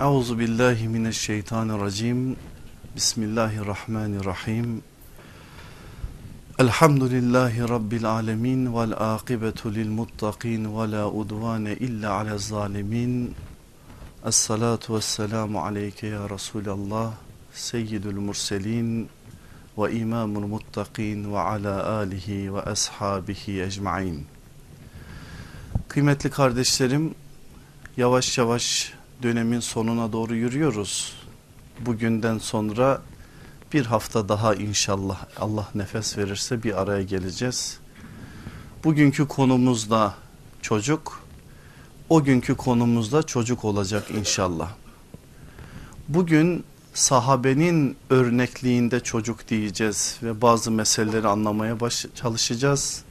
Euzu billahi mineşşeytanirracim. Bismillahirrahmanirrahim. Elhamdülillahi rabbil alamin vel akibetu lil muttaqin ve la udvane illa alel zalimin. Essalatu vesselamu aleyke ya Resulallah, seyyidül murselin ve imamul muttaqin ve ala alihi ve ashabihi ecmain. Kıymetli kardeşlerim, yavaş yavaş dönemin sonuna doğru yürüyoruz. Bugünden sonra bir hafta daha inşallah Allah nefes verirse bir araya geleceğiz. Bugünkü konumuz da çocuk. O günkü konumuz da çocuk olacak inşallah. Bugün sahabenin örnekliğinde çocuk diyeceğiz ve bazı meseleleri anlamaya baş çalışacağız.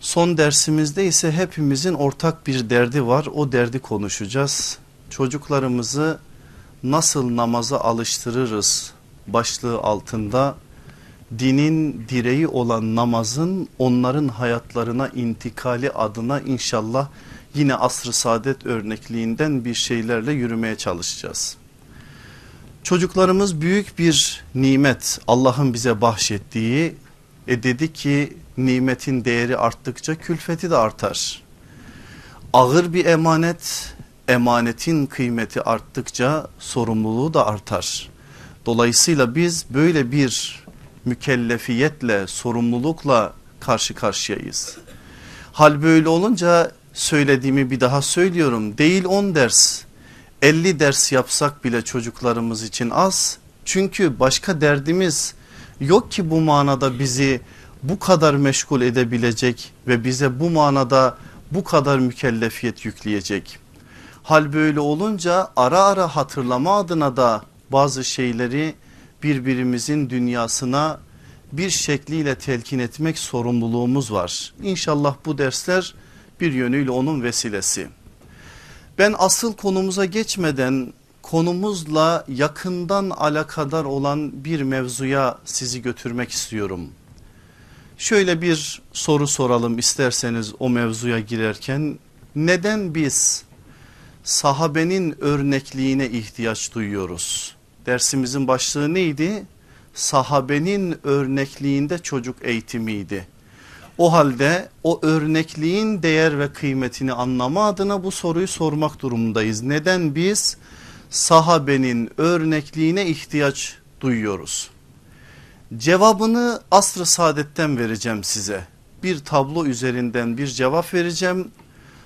Son dersimizde ise hepimizin ortak bir derdi var. O derdi konuşacağız. Çocuklarımızı nasıl namaza alıştırırız başlığı altında dinin direği olan namazın onların hayatlarına intikali adına inşallah yine asr-ı saadet örnekliğinden bir şeylerle yürümeye çalışacağız. Çocuklarımız büyük bir nimet Allah'ın bize bahşettiği e dedi ki nimetin değeri arttıkça külfeti de artar. Ağır bir emanet, emanetin kıymeti arttıkça sorumluluğu da artar. Dolayısıyla biz böyle bir mükellefiyetle, sorumlulukla karşı karşıyayız. Hal böyle olunca söylediğimi bir daha söylüyorum. Değil 10 ders, 50 ders yapsak bile çocuklarımız için az. Çünkü başka derdimiz yok ki bu manada bizi bu kadar meşgul edebilecek ve bize bu manada bu kadar mükellefiyet yükleyecek. Hal böyle olunca ara ara hatırlama adına da bazı şeyleri birbirimizin dünyasına bir şekliyle telkin etmek sorumluluğumuz var. İnşallah bu dersler bir yönüyle onun vesilesi. Ben asıl konumuza geçmeden konumuzla yakından alakadar olan bir mevzuya sizi götürmek istiyorum. Şöyle bir soru soralım isterseniz o mevzuya girerken neden biz sahabenin örnekliğine ihtiyaç duyuyoruz? Dersimizin başlığı neydi? Sahabenin örnekliğinde çocuk eğitimiydi. O halde o örnekliğin değer ve kıymetini anlama adına bu soruyu sormak durumundayız. Neden biz sahabenin örnekliğine ihtiyaç duyuyoruz? Cevabını asr-ı saadetten vereceğim size. Bir tablo üzerinden bir cevap vereceğim.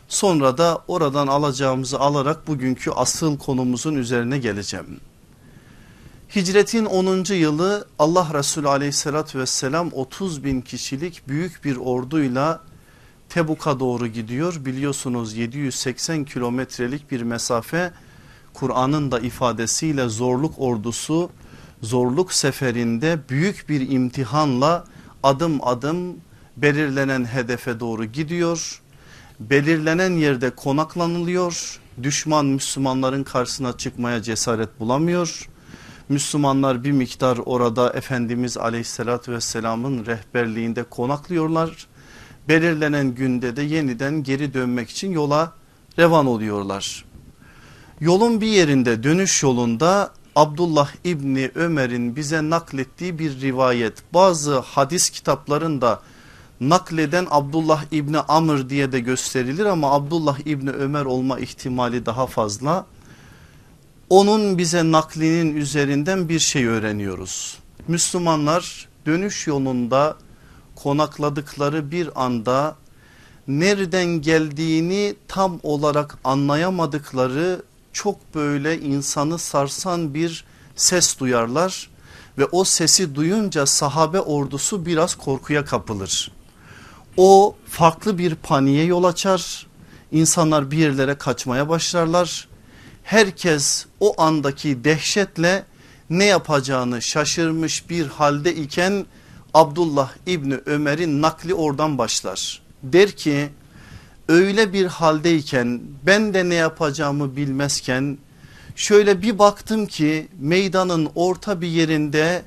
Sonra da oradan alacağımızı alarak bugünkü asıl konumuzun üzerine geleceğim. Hicretin 10. yılı Allah Resulü aleyhissalatü vesselam 30 bin kişilik büyük bir orduyla Tebuk'a doğru gidiyor. Biliyorsunuz 780 kilometrelik bir mesafe Kur'an'ın da ifadesiyle zorluk ordusu zorluk seferinde büyük bir imtihanla adım adım belirlenen hedefe doğru gidiyor. Belirlenen yerde konaklanılıyor. Düşman Müslümanların karşısına çıkmaya cesaret bulamıyor. Müslümanlar bir miktar orada Efendimiz aleyhissalatü vesselamın rehberliğinde konaklıyorlar. Belirlenen günde de yeniden geri dönmek için yola revan oluyorlar. Yolun bir yerinde dönüş yolunda Abdullah İbni Ömer'in bize naklettiği bir rivayet bazı hadis kitaplarında nakleden Abdullah İbni Amr diye de gösterilir ama Abdullah İbni Ömer olma ihtimali daha fazla. Onun bize naklinin üzerinden bir şey öğreniyoruz. Müslümanlar dönüş yolunda konakladıkları bir anda nereden geldiğini tam olarak anlayamadıkları çok böyle insanı sarsan bir ses duyarlar ve o sesi duyunca sahabe ordusu biraz korkuya kapılır. O farklı bir paniğe yol açar. İnsanlar bir yerlere kaçmaya başlarlar. Herkes o andaki dehşetle ne yapacağını şaşırmış bir halde iken Abdullah İbni Ömer'in nakli oradan başlar. Der ki öyle bir haldeyken ben de ne yapacağımı bilmezken şöyle bir baktım ki meydanın orta bir yerinde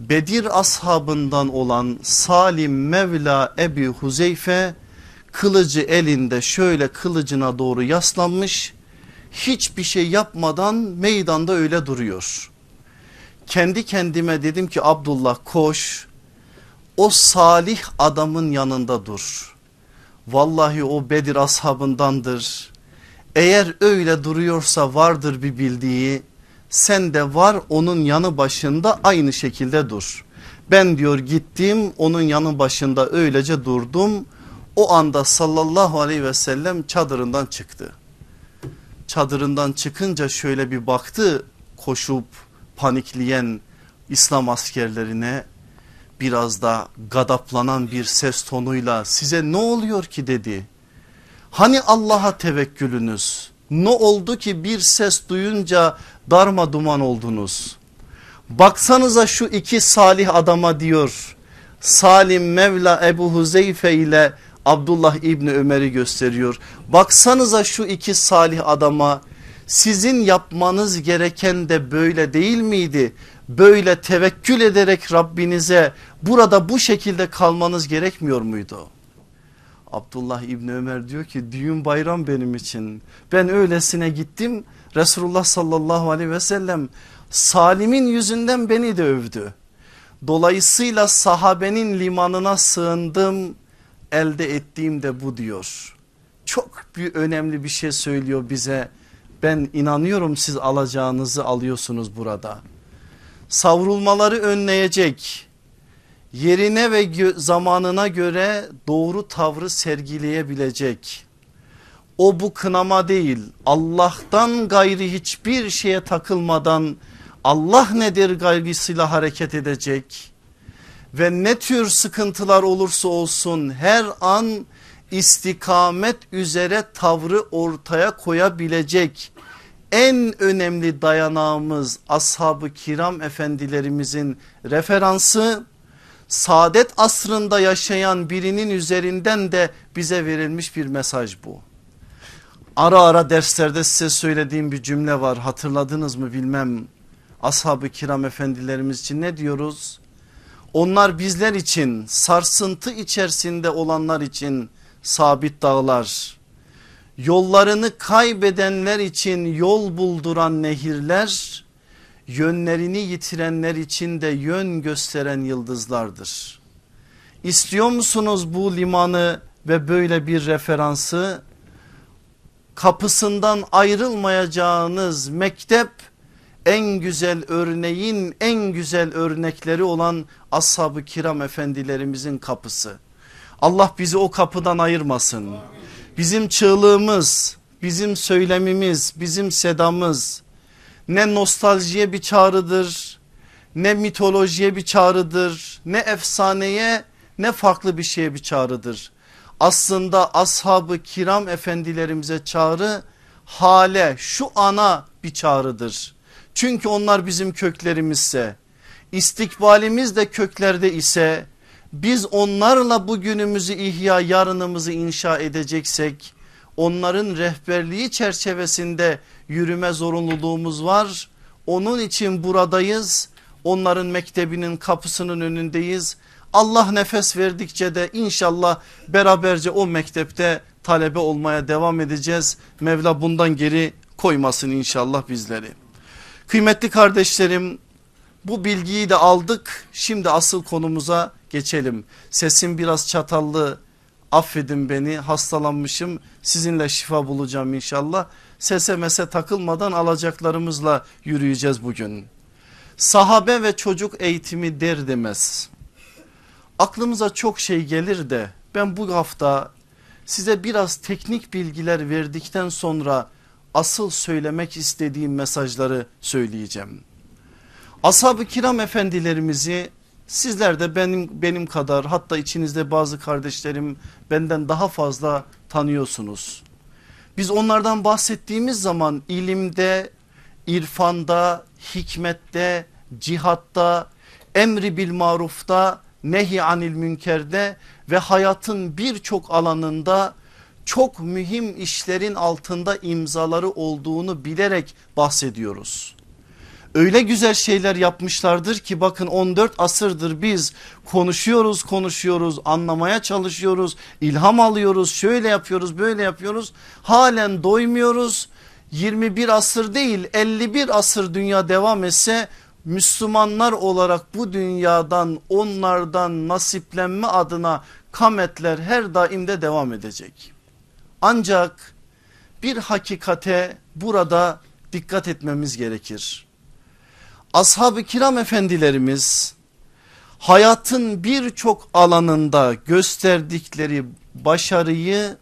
Bedir ashabından olan Salim Mevla Ebi Huzeyfe kılıcı elinde şöyle kılıcına doğru yaslanmış hiçbir şey yapmadan meydanda öyle duruyor. Kendi kendime dedim ki Abdullah koş o salih adamın yanında dur. Vallahi o Bedir ashabındandır. Eğer öyle duruyorsa vardır bir bildiği sen de var onun yanı başında aynı şekilde dur. Ben diyor gittim onun yanı başında öylece durdum. O anda sallallahu aleyhi ve sellem çadırından çıktı. Çadırından çıkınca şöyle bir baktı koşup panikleyen İslam askerlerine biraz da gadaplanan bir ses tonuyla size ne oluyor ki dedi. Hani Allah'a tevekkülünüz ne oldu ki bir ses duyunca darma duman oldunuz. Baksanıza şu iki salih adama diyor. Salim Mevla Ebu Huzeyfe ile Abdullah İbni Ömer'i gösteriyor. Baksanıza şu iki salih adama sizin yapmanız gereken de böyle değil miydi? Böyle tevekkül ederek Rabbinize burada bu şekilde kalmanız gerekmiyor muydu? Abdullah İbni Ömer diyor ki düğün bayram benim için. Ben öylesine gittim Resulullah sallallahu aleyhi ve sellem Salim'in yüzünden beni de övdü. Dolayısıyla sahabenin limanına sığındım elde ettiğim de bu diyor. Çok bir önemli bir şey söylüyor bize. Ben inanıyorum siz alacağınızı alıyorsunuz burada. Savrulmaları önleyecek. Yerine ve zamanına göre doğru tavrı sergileyebilecek. O bu kınama değil. Allah'tan gayri hiçbir şeye takılmadan Allah nedir gaygısıyla hareket edecek? Ve ne tür sıkıntılar olursa olsun her an istikamet üzere tavrı ortaya koyabilecek en önemli dayanağımız ashab-ı kiram efendilerimizin referansı saadet asrında yaşayan birinin üzerinden de bize verilmiş bir mesaj bu. Ara ara derslerde size söylediğim bir cümle var hatırladınız mı bilmem. Ashab-ı kiram efendilerimiz için ne diyoruz? Onlar bizler için sarsıntı içerisinde olanlar için sabit dağlar. Yollarını kaybedenler için yol bulduran nehirler yönlerini yitirenler için de yön gösteren yıldızlardır. İstiyor musunuz bu limanı ve böyle bir referansı? Kapısından ayrılmayacağınız mektep en güzel örneğin en güzel örnekleri olan ashab-ı kiram efendilerimizin kapısı. Allah bizi o kapıdan ayırmasın. Bizim çığlığımız, bizim söylemimiz, bizim sedamız ne nostaljiye bir çağrıdır, ne mitolojiye bir çağrıdır, ne efsaneye ne farklı bir şeye bir çağrıdır. Aslında ashabı kiram efendilerimize çağrı hale şu ana bir çağrıdır. Çünkü onlar bizim köklerimizse istikbalimiz de köklerde ise biz onlarla bugünümüzü ihya yarınımızı inşa edeceksek onların rehberliği çerçevesinde yürüme zorunluluğumuz var. Onun için buradayız. Onların mektebinin kapısının önündeyiz. Allah nefes verdikçe de inşallah beraberce o mektepte talebe olmaya devam edeceğiz. Mevla bundan geri koymasın inşallah bizleri. Kıymetli kardeşlerim bu bilgiyi de aldık. Şimdi asıl konumuza geçelim. Sesim biraz çatallı affedin beni hastalanmışım sizinle şifa bulacağım inşallah. Sese mese takılmadan alacaklarımızla yürüyeceğiz bugün. Sahabe ve çocuk eğitimi der demez. Aklımıza çok şey gelir de ben bu hafta size biraz teknik bilgiler verdikten sonra asıl söylemek istediğim mesajları söyleyeceğim. Ashab-ı kiram efendilerimizi Sizler de benim, benim kadar hatta içinizde bazı kardeşlerim benden daha fazla tanıyorsunuz. Biz onlardan bahsettiğimiz zaman ilimde, irfanda, hikmette, cihatta, emri bil marufta, nehi anil münkerde ve hayatın birçok alanında çok mühim işlerin altında imzaları olduğunu bilerek bahsediyoruz öyle güzel şeyler yapmışlardır ki bakın 14 asırdır biz konuşuyoruz konuşuyoruz anlamaya çalışıyoruz ilham alıyoruz şöyle yapıyoruz böyle yapıyoruz halen doymuyoruz 21 asır değil 51 asır dünya devam etse Müslümanlar olarak bu dünyadan onlardan nasiplenme adına kametler her daimde devam edecek. Ancak bir hakikate burada dikkat etmemiz gerekir. Ashab-ı kiram efendilerimiz hayatın birçok alanında gösterdikleri başarıyı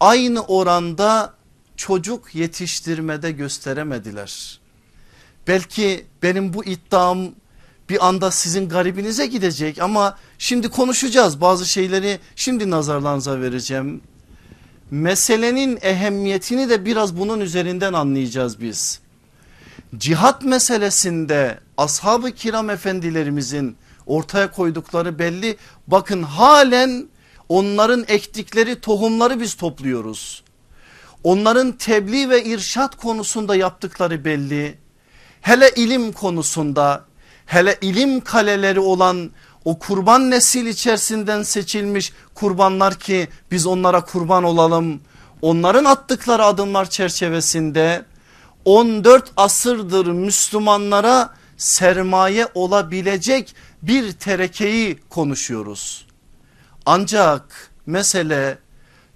aynı oranda çocuk yetiştirmede gösteremediler. Belki benim bu iddiam bir anda sizin garibinize gidecek ama şimdi konuşacağız bazı şeyleri şimdi nazarlarınıza vereceğim. Meselenin ehemmiyetini de biraz bunun üzerinden anlayacağız biz. Cihat meselesinde ashab-ı kiram efendilerimizin ortaya koydukları belli. Bakın halen onların ektikleri tohumları biz topluyoruz. Onların tebliğ ve irşat konusunda yaptıkları belli. Hele ilim konusunda hele ilim kaleleri olan o kurban nesil içerisinden seçilmiş kurbanlar ki biz onlara kurban olalım. Onların attıkları adımlar çerçevesinde 14 asırdır Müslümanlara sermaye olabilecek bir terekeyi konuşuyoruz. Ancak mesele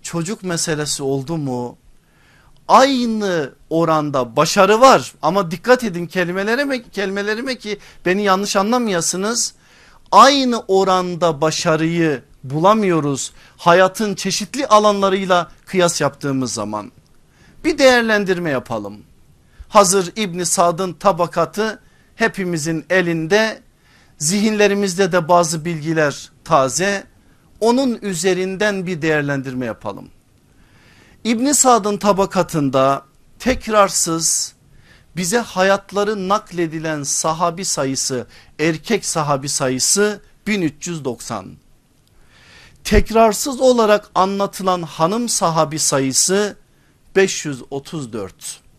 çocuk meselesi oldu mu aynı oranda başarı var ama dikkat edin kelimelerime, kelimelerime ki beni yanlış anlamayasınız. Aynı oranda başarıyı bulamıyoruz hayatın çeşitli alanlarıyla kıyas yaptığımız zaman. Bir değerlendirme yapalım. Hazır İbni Sad'ın tabakatı hepimizin elinde zihinlerimizde de bazı bilgiler taze onun üzerinden bir değerlendirme yapalım. İbn Sad'ın tabakatında tekrarsız bize hayatları nakledilen sahabi sayısı erkek sahabi sayısı 1390. Tekrarsız olarak anlatılan hanım sahabi sayısı 534.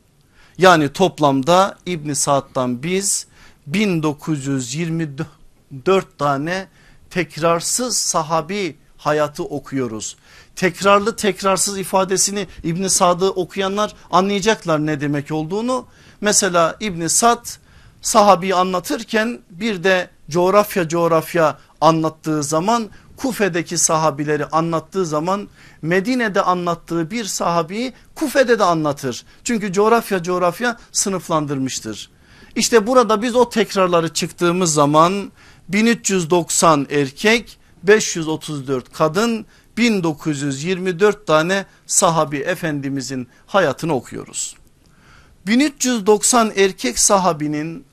Yani toplamda İbn Saad'dan biz 1924 tane tekrarsız sahabi hayatı okuyoruz. Tekrarlı tekrarsız ifadesini İbn Sad'ı okuyanlar anlayacaklar ne demek olduğunu. Mesela İbn Sad sahabi anlatırken bir de coğrafya coğrafya anlattığı zaman Kufe'deki sahabileri anlattığı zaman Medine'de anlattığı bir sahabiyi Kufe'de de anlatır. Çünkü coğrafya coğrafya sınıflandırmıştır. İşte burada biz o tekrarları çıktığımız zaman 1390 erkek 534 kadın 1924 tane sahabi efendimizin hayatını okuyoruz. 1390 erkek sahabinin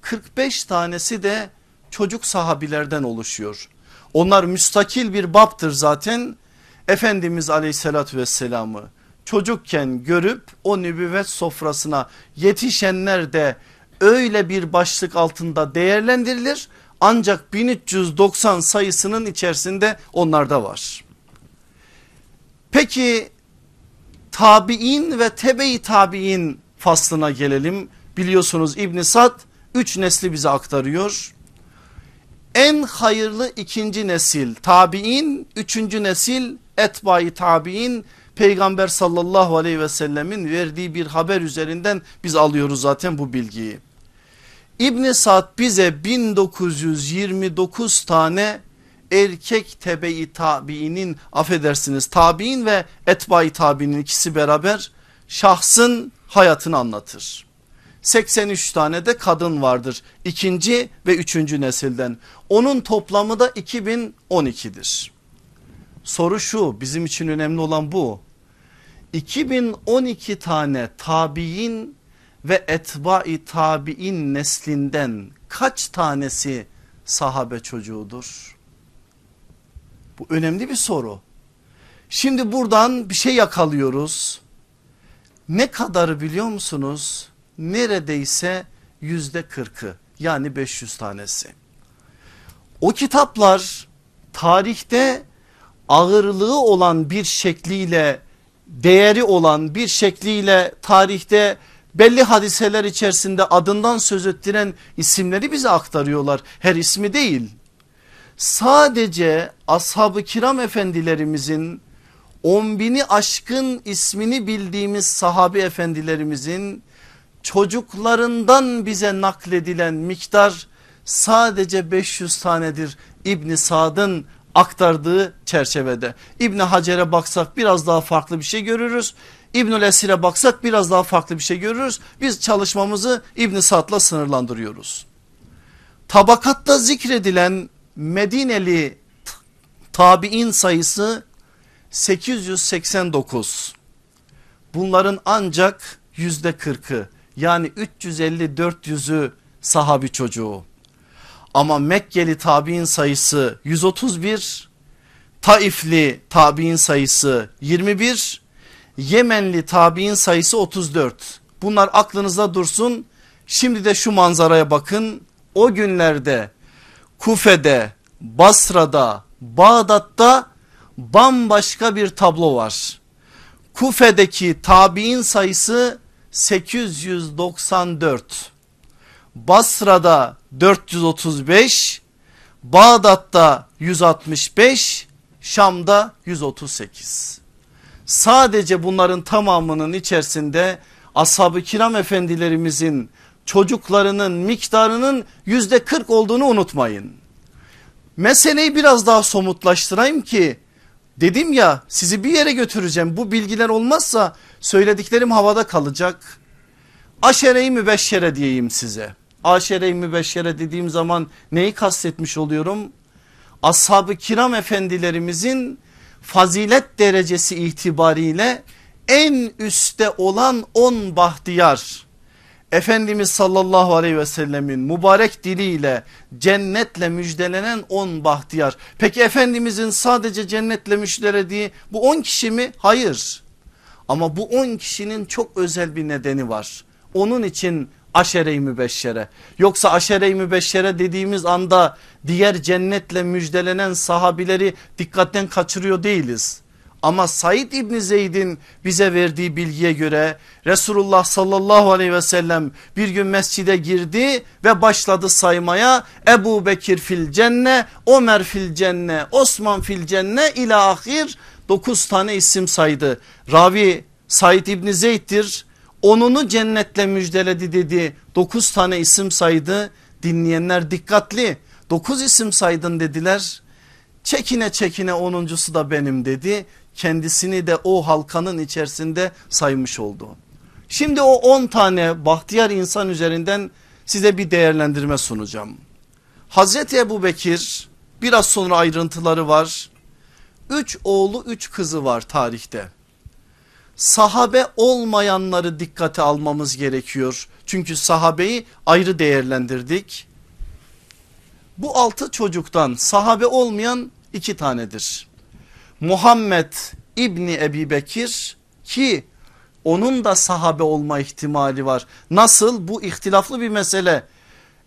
45 tanesi de çocuk sahabilerden oluşuyor. Onlar müstakil bir baptır zaten. Efendimiz aleyhissalatü vesselamı çocukken görüp o nübüvvet sofrasına yetişenler de öyle bir başlık altında değerlendirilir. Ancak 1390 sayısının içerisinde onlar da var. Peki tabi'in ve tebe-i tabi'in faslına gelelim. Biliyorsunuz İbn Sad 3 nesli bize aktarıyor. En hayırlı ikinci nesil tabi'in, üçüncü nesil etbai tabi'in peygamber sallallahu aleyhi ve sellemin verdiği bir haber üzerinden biz alıyoruz zaten bu bilgiyi. İbn Sad bize 1929 tane erkek tebe-i tabiinin affedersiniz tabiin ve etbai tabiinin ikisi beraber şahsın hayatını anlatır. 83 tane de kadın vardır ikinci ve üçüncü nesilden onun toplamı da 2012'dir. Soru şu bizim için önemli olan bu 2012 tane tabiin ve etbai tabiin neslinden kaç tanesi sahabe çocuğudur? Bu önemli bir soru. Şimdi buradan bir şey yakalıyoruz. Ne kadarı biliyor musunuz? Neredeyse yüzde kırkı yani 500 tanesi. O kitaplar tarihte ağırlığı olan bir şekliyle değeri olan bir şekliyle tarihte belli hadiseler içerisinde adından söz ettiren isimleri bize aktarıyorlar. Her ismi değil sadece ashab-ı kiram efendilerimizin on bini aşkın ismini bildiğimiz sahabi efendilerimizin çocuklarından bize nakledilen miktar sadece 500 tanedir İbni Sad'ın aktardığı çerçevede. İbni Hacer'e baksak biraz daha farklı bir şey görürüz. İbnül Esir'e baksak biraz daha farklı bir şey görürüz. Biz çalışmamızı İbni Sad'la sınırlandırıyoruz. Tabakatta zikredilen Medineli tabi'in sayısı 889. Bunların ancak yüzde 40'ı yani 350-400'ü sahabi çocuğu. Ama Mekkeli tabi'in sayısı 131, Taifli tabi'in sayısı 21, Yemenli tabi'in sayısı 34. Bunlar aklınızda dursun. Şimdi de şu manzaraya bakın. O günlerde Kufe'de, Basra'da, Bağdat'ta bambaşka bir tablo var. Kufe'deki tabi'in sayısı 894. Basra'da 435, Bağdat'ta 165, Şam'da 138. Sadece bunların tamamının içerisinde ashab-ı kiram efendilerimizin çocuklarının miktarının yüzde 40 olduğunu unutmayın. Meseleyi biraz daha somutlaştırayım ki dedim ya sizi bir yere götüreceğim bu bilgiler olmazsa söylediklerim havada kalacak. Aşere-i mübeşşere diyeyim size. Aşere-i mübeşşere dediğim zaman neyi kastetmiş oluyorum? Ashab-ı kiram efendilerimizin fazilet derecesi itibariyle en üstte olan on bahtiyar Efendimiz sallallahu aleyhi ve sellemin mübarek diliyle cennetle müjdelenen on bahtiyar. Peki Efendimizin sadece cennetle müjdelediği bu on kişi mi? Hayır. Ama bu on kişinin çok özel bir nedeni var. Onun için aşere-i mübeşşere. Yoksa aşere-i mübeşşere dediğimiz anda diğer cennetle müjdelenen sahabileri dikkatten kaçırıyor değiliz. Ama Said İbni Zeyd'in bize verdiği bilgiye göre Resulullah sallallahu aleyhi ve sellem bir gün mescide girdi ve başladı saymaya. Ebu Bekir fil cenne, Ömer fil cenne, Osman fil cenne ila ahir 9 tane isim saydı. Ravi Said İbni Zeyd'dir. Onunu cennetle müjdeledi dedi. 9 tane isim saydı. Dinleyenler dikkatli. 9 isim saydın dediler. Çekine çekine onuncusu da benim dedi kendisini de o halkanın içerisinde saymış oldu. Şimdi o 10 tane bahtiyar insan üzerinden size bir değerlendirme sunacağım. Hazreti Ebu Bekir biraz sonra ayrıntıları var. Üç oğlu üç kızı var tarihte. Sahabe olmayanları dikkate almamız gerekiyor. Çünkü sahabeyi ayrı değerlendirdik. Bu altı çocuktan sahabe olmayan iki tanedir. Muhammed İbni Ebi Bekir ki onun da sahabe olma ihtimali var. Nasıl bu ihtilaflı bir mesele.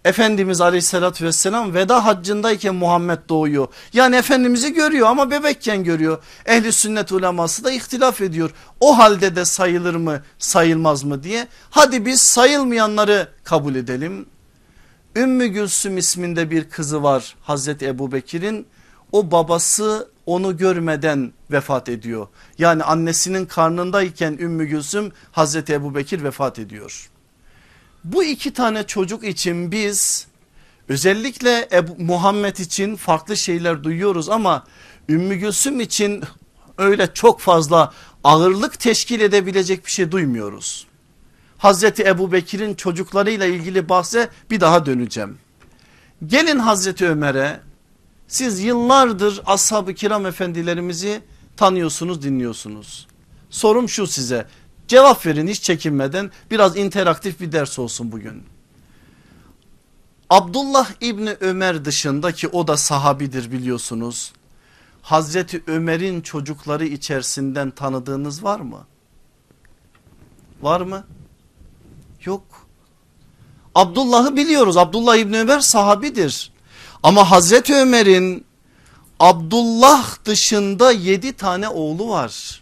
Efendimiz aleyhissalatü vesselam veda haccındayken Muhammed doğuyor. Yani Efendimiz'i görüyor ama bebekken görüyor. Ehli sünnet uleması da ihtilaf ediyor. O halde de sayılır mı sayılmaz mı diye. Hadi biz sayılmayanları kabul edelim. Ümmü Gülsüm isminde bir kızı var Hazreti Ebu Bekir'in. O babası onu görmeden vefat ediyor. Yani annesinin karnındayken Ümmü Gülsüm Hazreti Ebu Bekir vefat ediyor. Bu iki tane çocuk için biz özellikle Ebu, Muhammed için farklı şeyler duyuyoruz ama Ümmü Gülsüm için öyle çok fazla ağırlık teşkil edebilecek bir şey duymuyoruz. Hazreti Ebu Bekir'in çocuklarıyla ilgili bahse bir daha döneceğim. Gelin Hazreti Ömer'e siz yıllardır ashab-ı kiram efendilerimizi tanıyorsunuz dinliyorsunuz. Sorum şu size cevap verin hiç çekinmeden biraz interaktif bir ders olsun bugün. Abdullah İbni Ömer dışında ki o da sahabidir biliyorsunuz. Hazreti Ömer'in çocukları içerisinden tanıdığınız var mı? Var mı? Yok. Abdullah'ı biliyoruz. Abdullah İbni Ömer sahabidir. Ama Hazreti Ömer'in Abdullah dışında yedi tane oğlu var.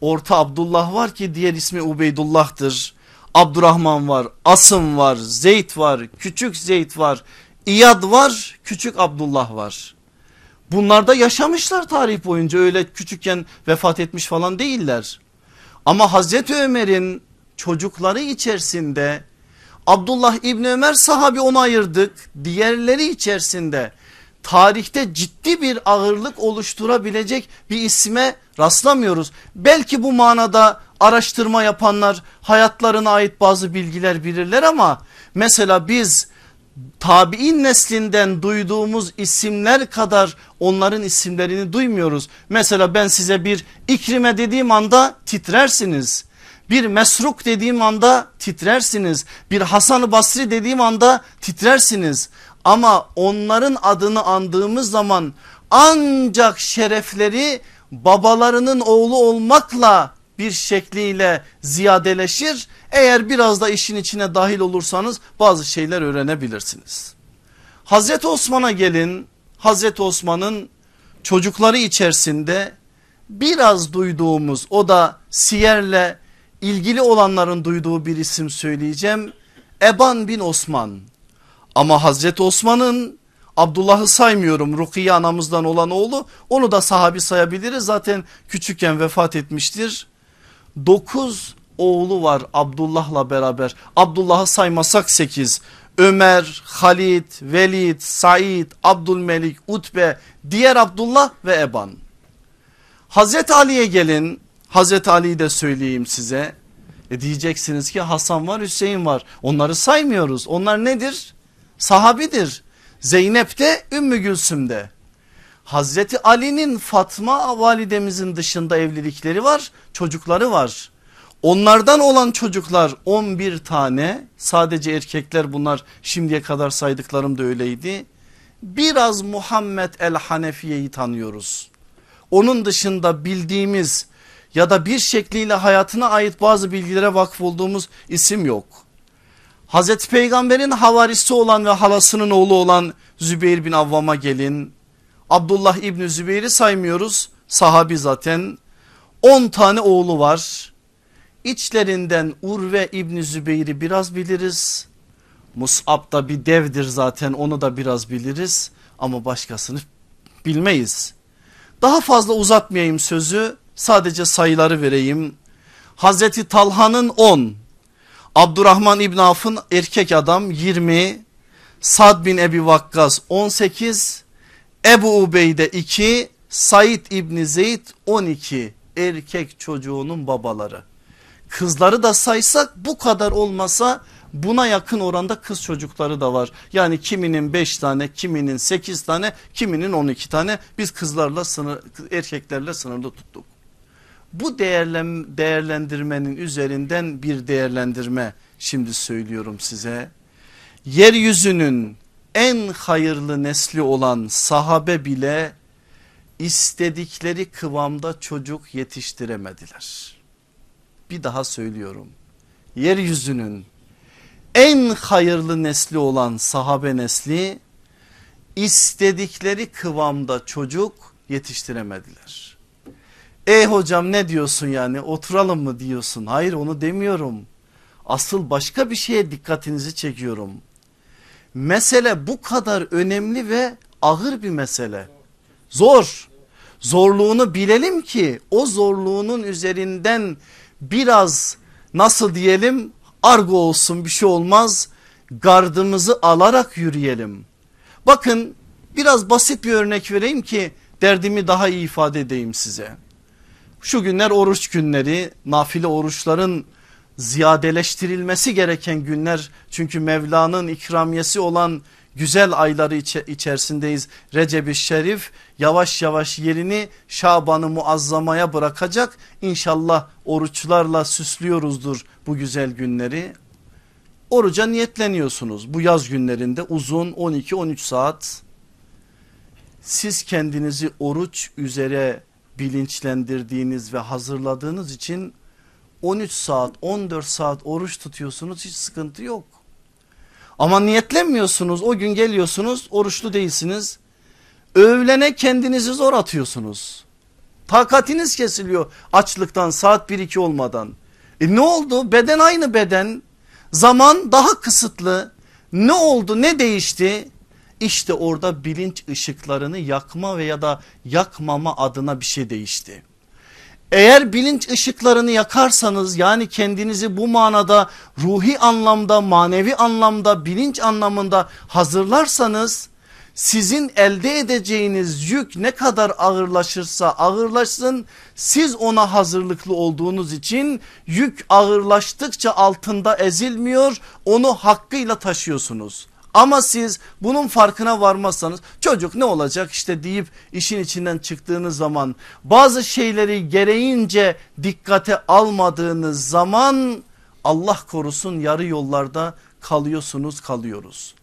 Orta Abdullah var ki diğer ismi Ubeydullah'tır. Abdurrahman var, Asım var, Zeyd var, küçük Zeyd var, İyad var, küçük Abdullah var. Bunlar da yaşamışlar tarih boyunca öyle küçükken vefat etmiş falan değiller. Ama Hazreti Ömer'in çocukları içerisinde Abdullah İbni Ömer sahabi onu ayırdık. Diğerleri içerisinde tarihte ciddi bir ağırlık oluşturabilecek bir isme rastlamıyoruz. Belki bu manada araştırma yapanlar hayatlarına ait bazı bilgiler bilirler ama mesela biz tabi'in neslinden duyduğumuz isimler kadar onların isimlerini duymuyoruz. Mesela ben size bir ikrime dediğim anda titrersiniz. Bir mesruk dediğim anda titrersiniz. Bir Hasan-ı Basri dediğim anda titrersiniz. Ama onların adını andığımız zaman ancak şerefleri babalarının oğlu olmakla bir şekliyle ziyadeleşir. Eğer biraz da işin içine dahil olursanız bazı şeyler öğrenebilirsiniz. Hazreti Osman'a gelin. Hazreti Osman'ın çocukları içerisinde biraz duyduğumuz o da siyerle ilgili olanların duyduğu bir isim söyleyeceğim. Eban bin Osman. Ama Hazreti Osman'ın Abdullah'ı saymıyorum. Rukiye anamızdan olan oğlu. Onu da sahabi sayabiliriz. Zaten küçükken vefat etmiştir. 9 oğlu var Abdullah'la beraber. Abdullah'ı saymasak 8 Ömer, Halid, Velid, Said, Abdülmelik, Utbe, diğer Abdullah ve Eban. Hazreti Ali'ye gelin Hazreti Ali'yi de söyleyeyim size. E diyeceksiniz ki Hasan var Hüseyin var onları saymıyoruz onlar nedir? Sahabidir. Zeynep de Ümmü Gülsüm'de. Hazreti Ali'nin Fatma validemizin dışında evlilikleri var çocukları var. Onlardan olan çocuklar 11 tane sadece erkekler bunlar şimdiye kadar saydıklarım da öyleydi. Biraz Muhammed el Hanefiye'yi tanıyoruz. Onun dışında bildiğimiz ya da bir şekliyle hayatına ait bazı bilgilere vakıf olduğumuz isim yok. Hazreti Peygamber'in havarisi olan ve halasının oğlu olan Zübeyir bin Avvam'a gelin. Abdullah İbni Zübeyir'i saymıyoruz sahabi zaten. 10 tane oğlu var. İçlerinden Urve İbni Zübeyir'i biraz biliriz. Mus'ab da bir devdir zaten onu da biraz biliriz ama başkasını bilmeyiz. Daha fazla uzatmayayım sözü sadece sayıları vereyim. Hazreti Talha'nın 10, Abdurrahman İbn Af'ın erkek adam 20, Sad bin Ebi Vakkas 18, Ebu Ubeyde 2, Said İbni Zeyd 12 erkek çocuğunun babaları. Kızları da saysak bu kadar olmasa buna yakın oranda kız çocukları da var. Yani kiminin 5 tane kiminin 8 tane kiminin 12 tane biz kızlarla sınır, erkeklerle sınırlı tuttuk. Bu değerlendirmenin üzerinden bir değerlendirme şimdi söylüyorum size. Yeryüzünün en hayırlı nesli olan sahabe bile istedikleri kıvamda çocuk yetiştiremediler. Bir daha söylüyorum. Yeryüzünün en hayırlı nesli olan sahabe nesli istedikleri kıvamda çocuk yetiştiremediler. E hocam ne diyorsun yani oturalım mı diyorsun? Hayır onu demiyorum. Asıl başka bir şeye dikkatinizi çekiyorum. Mesele bu kadar önemli ve ağır bir mesele. Zor. Zorluğunu bilelim ki o zorluğunun üzerinden biraz nasıl diyelim argo olsun bir şey olmaz gardımızı alarak yürüyelim. Bakın biraz basit bir örnek vereyim ki derdimi daha iyi ifade edeyim size. Şu günler oruç günleri nafile oruçların ziyadeleştirilmesi gereken günler. Çünkü Mevla'nın ikramiyesi olan güzel ayları içe, içerisindeyiz. Recep-i Şerif yavaş yavaş yerini Şaban'ı muazzamaya bırakacak. İnşallah oruçlarla süslüyoruzdur bu güzel günleri. Oruca niyetleniyorsunuz bu yaz günlerinde uzun 12-13 saat. Siz kendinizi oruç üzere bilinçlendirdiğiniz ve hazırladığınız için 13 saat 14 saat oruç tutuyorsunuz hiç sıkıntı yok. Ama niyetlenmiyorsunuz o gün geliyorsunuz oruçlu değilsiniz. Öğlene kendinizi zor atıyorsunuz. Takatiniz kesiliyor açlıktan saat 1-2 olmadan. E ne oldu beden aynı beden zaman daha kısıtlı ne oldu ne değişti? İşte orada bilinç ışıklarını yakma veya da yakmama adına bir şey değişti. Eğer bilinç ışıklarını yakarsanız yani kendinizi bu manada ruhi anlamda manevi anlamda bilinç anlamında hazırlarsanız sizin elde edeceğiniz yük ne kadar ağırlaşırsa ağırlaşsın siz ona hazırlıklı olduğunuz için yük ağırlaştıkça altında ezilmiyor onu hakkıyla taşıyorsunuz. Ama siz bunun farkına varmazsanız çocuk ne olacak işte deyip işin içinden çıktığınız zaman bazı şeyleri gereğince dikkate almadığınız zaman Allah korusun yarı yollarda kalıyorsunuz kalıyoruz.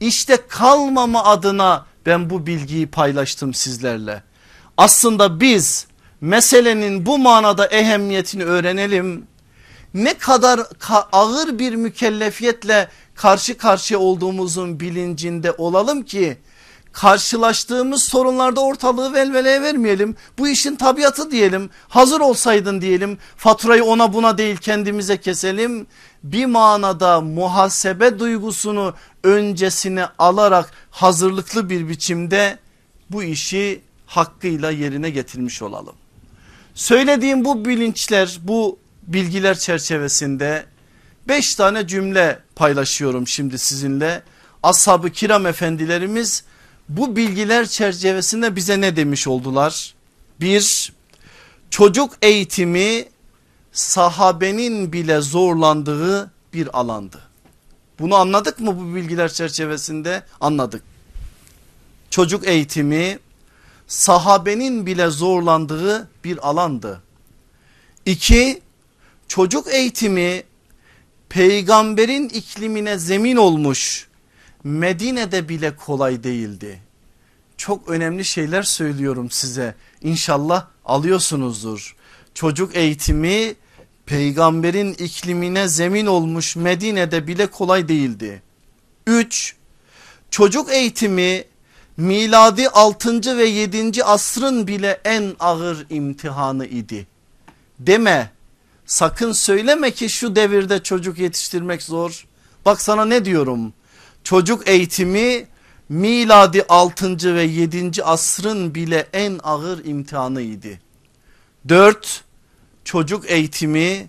İşte kalmama adına ben bu bilgiyi paylaştım sizlerle. Aslında biz meselenin bu manada ehemmiyetini öğrenelim. Ne kadar ağır bir mükellefiyetle karşı karşıya olduğumuzun bilincinde olalım ki karşılaştığımız sorunlarda ortalığı velveleye vermeyelim. Bu işin tabiatı diyelim. Hazır olsaydın diyelim. Faturayı ona buna değil kendimize keselim. Bir manada muhasebe duygusunu öncesine alarak hazırlıklı bir biçimde bu işi hakkıyla yerine getirmiş olalım. Söylediğim bu bilinçler bu bilgiler çerçevesinde beş tane cümle paylaşıyorum şimdi sizinle. Ashab-ı kiram efendilerimiz bu bilgiler çerçevesinde bize ne demiş oldular? Bir, çocuk eğitimi sahabenin bile zorlandığı bir alandı. Bunu anladık mı bu bilgiler çerçevesinde? Anladık. Çocuk eğitimi sahabenin bile zorlandığı bir alandı. İki, çocuk eğitimi peygamberin iklimine zemin olmuş Medine'de bile kolay değildi. Çok önemli şeyler söylüyorum size İnşallah alıyorsunuzdur. Çocuk eğitimi peygamberin iklimine zemin olmuş Medine'de bile kolay değildi. 3. Çocuk eğitimi miladi 6. ve 7. asrın bile en ağır imtihanı idi. Deme sakın söyleme ki şu devirde çocuk yetiştirmek zor. Bak sana ne diyorum çocuk eğitimi miladi 6. ve 7. asrın bile en ağır imtihanıydı. 4 çocuk eğitimi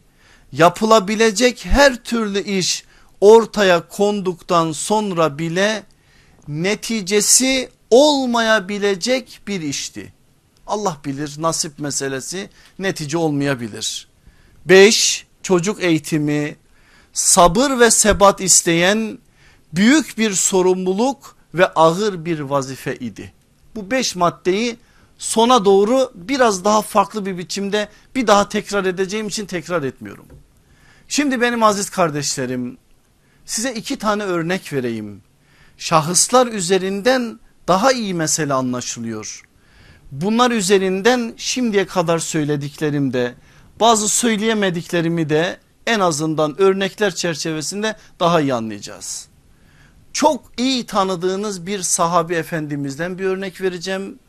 yapılabilecek her türlü iş ortaya konduktan sonra bile neticesi olmayabilecek bir işti. Allah bilir nasip meselesi netice olmayabilir. 5 çocuk eğitimi sabır ve sebat isteyen büyük bir sorumluluk ve ağır bir vazife idi. Bu beş maddeyi sona doğru biraz daha farklı bir biçimde bir daha tekrar edeceğim için tekrar etmiyorum. Şimdi benim aziz kardeşlerim size iki tane örnek vereyim. Şahıslar üzerinden daha iyi mesele anlaşılıyor. Bunlar üzerinden şimdiye kadar söylediklerimde bazı söyleyemediklerimi de en azından örnekler çerçevesinde daha iyi anlayacağız. Çok iyi tanıdığınız bir sahabi efendimizden bir örnek vereceğim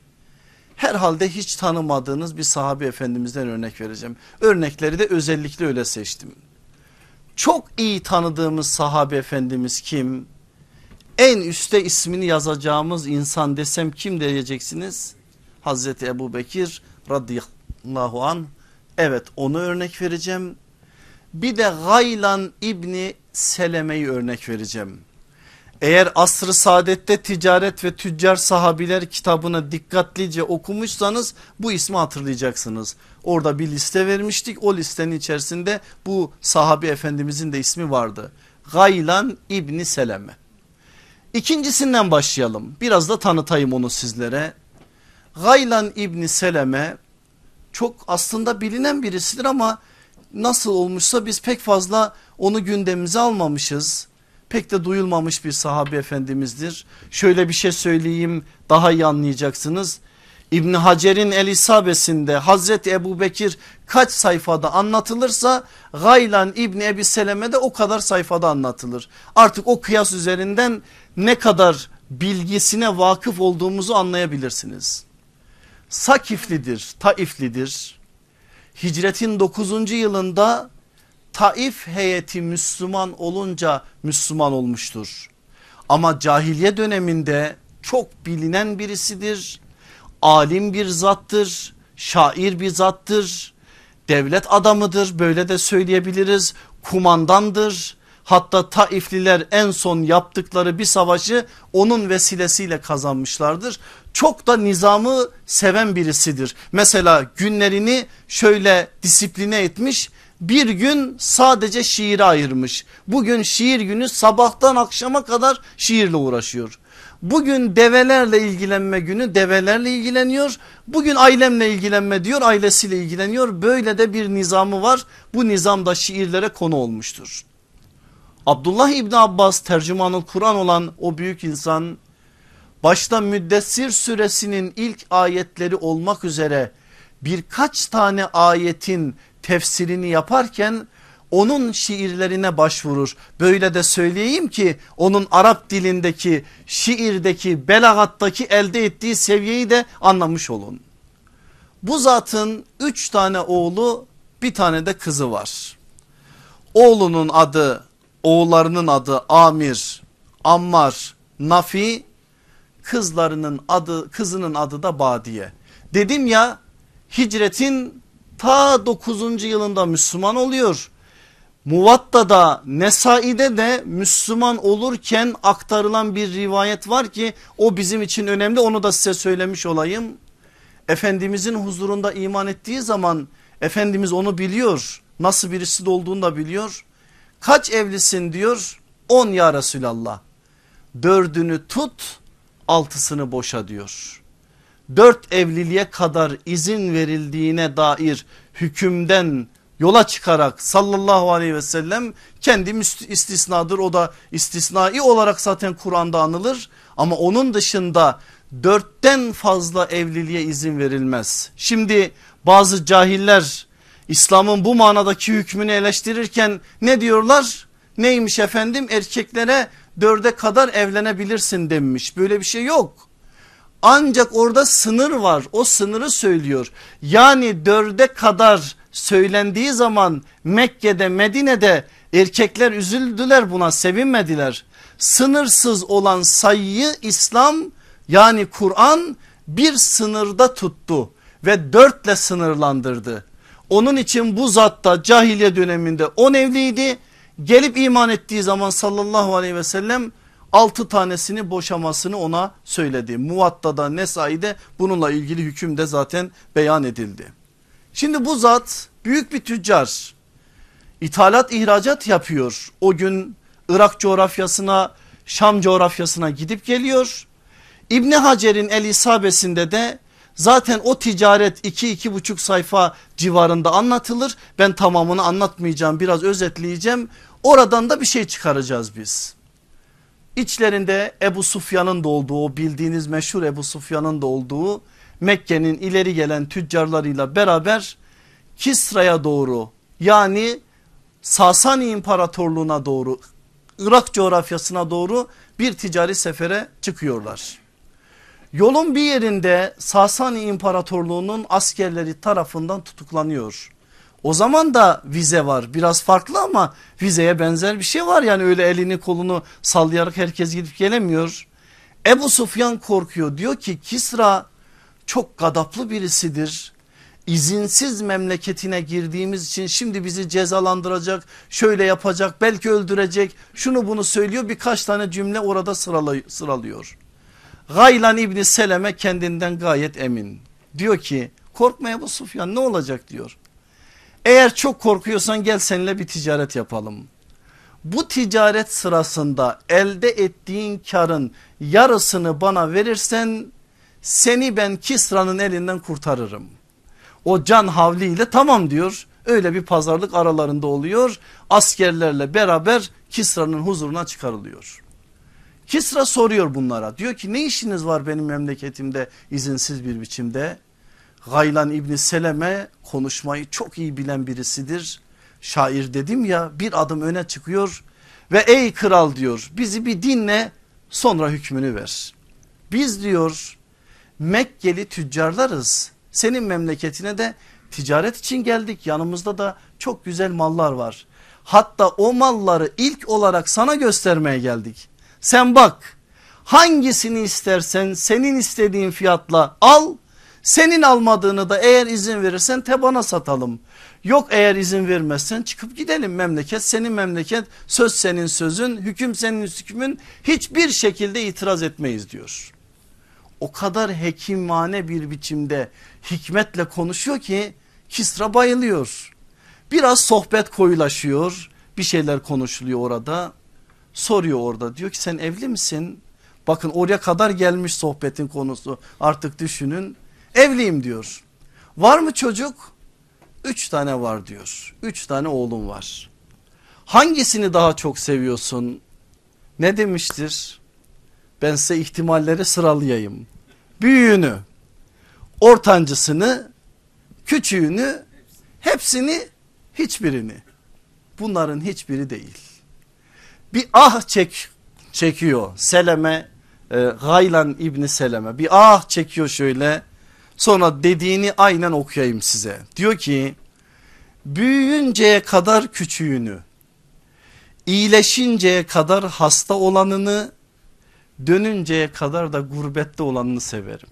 herhalde hiç tanımadığınız bir sahabe efendimizden örnek vereceğim. Örnekleri de özellikle öyle seçtim. Çok iyi tanıdığımız sahabe efendimiz kim? En üste ismini yazacağımız insan desem kim diyeceksiniz? Hazreti Ebu Bekir radıyallahu an. Evet onu örnek vereceğim. Bir de Gaylan İbni Seleme'yi örnek vereceğim. Eğer asrı saadette ticaret ve tüccar sahabiler kitabını dikkatlice okumuşsanız bu ismi hatırlayacaksınız. Orada bir liste vermiştik o listenin içerisinde bu sahabi efendimizin de ismi vardı. Gaylan İbni Seleme. İkincisinden başlayalım biraz da tanıtayım onu sizlere. Gaylan İbni Seleme çok aslında bilinen birisidir ama nasıl olmuşsa biz pek fazla onu gündemimize almamışız pek de duyulmamış bir sahabe efendimizdir. Şöyle bir şey söyleyeyim daha iyi anlayacaksınız. İbni Hacer'in el isabesinde Hazreti Ebu Bekir kaç sayfada anlatılırsa Gaylan İbni Ebi Seleme de o kadar sayfada anlatılır. Artık o kıyas üzerinden ne kadar bilgisine vakıf olduğumuzu anlayabilirsiniz. Sakiflidir, Taiflidir. Hicretin 9. yılında Taif heyeti Müslüman olunca Müslüman olmuştur. Ama cahiliye döneminde çok bilinen birisidir. Alim bir zattır, şair bir zattır, devlet adamıdır böyle de söyleyebiliriz. Kumandandır. Hatta Taifliler en son yaptıkları bir savaşı onun vesilesiyle kazanmışlardır. Çok da nizamı seven birisidir. Mesela günlerini şöyle disipline etmiş bir gün sadece şiire ayırmış. Bugün şiir günü sabahtan akşama kadar şiirle uğraşıyor. Bugün develerle ilgilenme günü develerle ilgileniyor. Bugün ailemle ilgilenme diyor ailesiyle ilgileniyor. Böyle de bir nizamı var. Bu nizam da şiirlere konu olmuştur. Abdullah İbni Abbas tercümanı Kur'an olan o büyük insan başta Müddessir suresinin ilk ayetleri olmak üzere birkaç tane ayetin tefsirini yaparken onun şiirlerine başvurur. Böyle de söyleyeyim ki onun Arap dilindeki şiirdeki belagattaki elde ettiği seviyeyi de anlamış olun. Bu zatın üç tane oğlu bir tane de kızı var. Oğlunun adı oğullarının adı Amir, Ammar, Nafi kızlarının adı kızının adı da Badiye. Dedim ya hicretin ta 9. yılında Müslüman oluyor. Muvatta'da Nesai'de de Müslüman olurken aktarılan bir rivayet var ki o bizim için önemli onu da size söylemiş olayım. Efendimizin huzurunda iman ettiği zaman Efendimiz onu biliyor nasıl birisi de olduğunu da biliyor. Kaç evlisin diyor 10 ya Resulallah dördünü tut altısını boşa diyor. Dört evliliğe kadar izin verildiğine dair hükümden yola çıkarak sallallahu aleyhi ve sellem kendi istisnadır o da istisnai olarak zaten Kur'an'da anılır ama onun dışında dörtten fazla evliliğe izin verilmez. Şimdi bazı cahiller İslam'ın bu manadaki hükmünü eleştirirken ne diyorlar? Neymiş efendim erkeklere dörde kadar evlenebilirsin demiş böyle bir şey yok. Ancak orada sınır var o sınırı söylüyor. Yani dörde kadar söylendiği zaman Mekke'de Medine'de erkekler üzüldüler buna sevinmediler. Sınırsız olan sayıyı İslam yani Kur'an bir sınırda tuttu ve dörtle sınırlandırdı. Onun için bu zatta cahiliye döneminde on evliydi. Gelip iman ettiği zaman sallallahu aleyhi ve sellem altı tanesini boşamasını ona söyledi. Muvatta'da Nesai'de bununla ilgili hüküm de zaten beyan edildi. Şimdi bu zat büyük bir tüccar. İthalat ihracat yapıyor. O gün Irak coğrafyasına Şam coğrafyasına gidip geliyor. İbni Hacer'in El İsabesinde de zaten o ticaret 2-2,5 sayfa civarında anlatılır. Ben tamamını anlatmayacağım biraz özetleyeceğim. Oradan da bir şey çıkaracağız biz. İçlerinde Ebu Sufyan'ın da olduğu bildiğiniz meşhur Ebu Sufyan'ın da olduğu Mekke'nin ileri gelen tüccarlarıyla beraber Kisra'ya doğru yani Sasani İmparatorluğu'na doğru Irak coğrafyasına doğru bir ticari sefere çıkıyorlar. Yolun bir yerinde Sasani İmparatorluğu'nun askerleri tarafından tutuklanıyor. O zaman da vize var biraz farklı ama vizeye benzer bir şey var yani öyle elini kolunu sallayarak herkes gidip gelemiyor. Ebu Sufyan korkuyor diyor ki Kisra çok gadaplı birisidir. İzinsiz memleketine girdiğimiz için şimdi bizi cezalandıracak şöyle yapacak belki öldürecek şunu bunu söylüyor birkaç tane cümle orada sıralıyor. Gaylan İbni Seleme kendinden gayet emin diyor ki korkma Ebu Sufyan ne olacak diyor. Eğer çok korkuyorsan gel seninle bir ticaret yapalım. Bu ticaret sırasında elde ettiğin karın yarısını bana verirsen seni ben Kisra'nın elinden kurtarırım. O can havliyle tamam diyor. Öyle bir pazarlık aralarında oluyor. Askerlerle beraber Kisra'nın huzuruna çıkarılıyor. Kisra soruyor bunlara diyor ki ne işiniz var benim memleketimde izinsiz bir biçimde. Gaylan İbni Seleme konuşmayı çok iyi bilen birisidir. Şair dedim ya bir adım öne çıkıyor ve ey kral diyor bizi bir dinle sonra hükmünü ver. Biz diyor Mekkeli tüccarlarız. Senin memleketine de ticaret için geldik. Yanımızda da çok güzel mallar var. Hatta o malları ilk olarak sana göstermeye geldik. Sen bak hangisini istersen senin istediğin fiyatla al. Senin almadığını da eğer izin verirsen tebana satalım. Yok eğer izin vermezsen çıkıp gidelim memleket senin memleket söz senin sözün hüküm senin hükmün hiçbir şekilde itiraz etmeyiz diyor. O kadar hekimane bir biçimde hikmetle konuşuyor ki Kisra bayılıyor. Biraz sohbet koyulaşıyor bir şeyler konuşuluyor orada soruyor orada diyor ki sen evli misin? Bakın oraya kadar gelmiş sohbetin konusu artık düşünün evliyim diyor. Var mı çocuk? Üç tane var diyor. Üç tane oğlum var. Hangisini daha çok seviyorsun? Ne demiştir? Ben size ihtimalleri sıralayayım. Büyüğünü, ortancısını, küçüğünü, hepsini, hiçbirini. Bunların hiçbiri değil. Bir ah çek, çekiyor Seleme, e, Gaylan İbni Seleme bir ah çekiyor şöyle Sonra dediğini aynen okuyayım size. Diyor ki büyüyünceye kadar küçüğünü, iyileşinceye kadar hasta olanını, dönünceye kadar da gurbette olanını severim.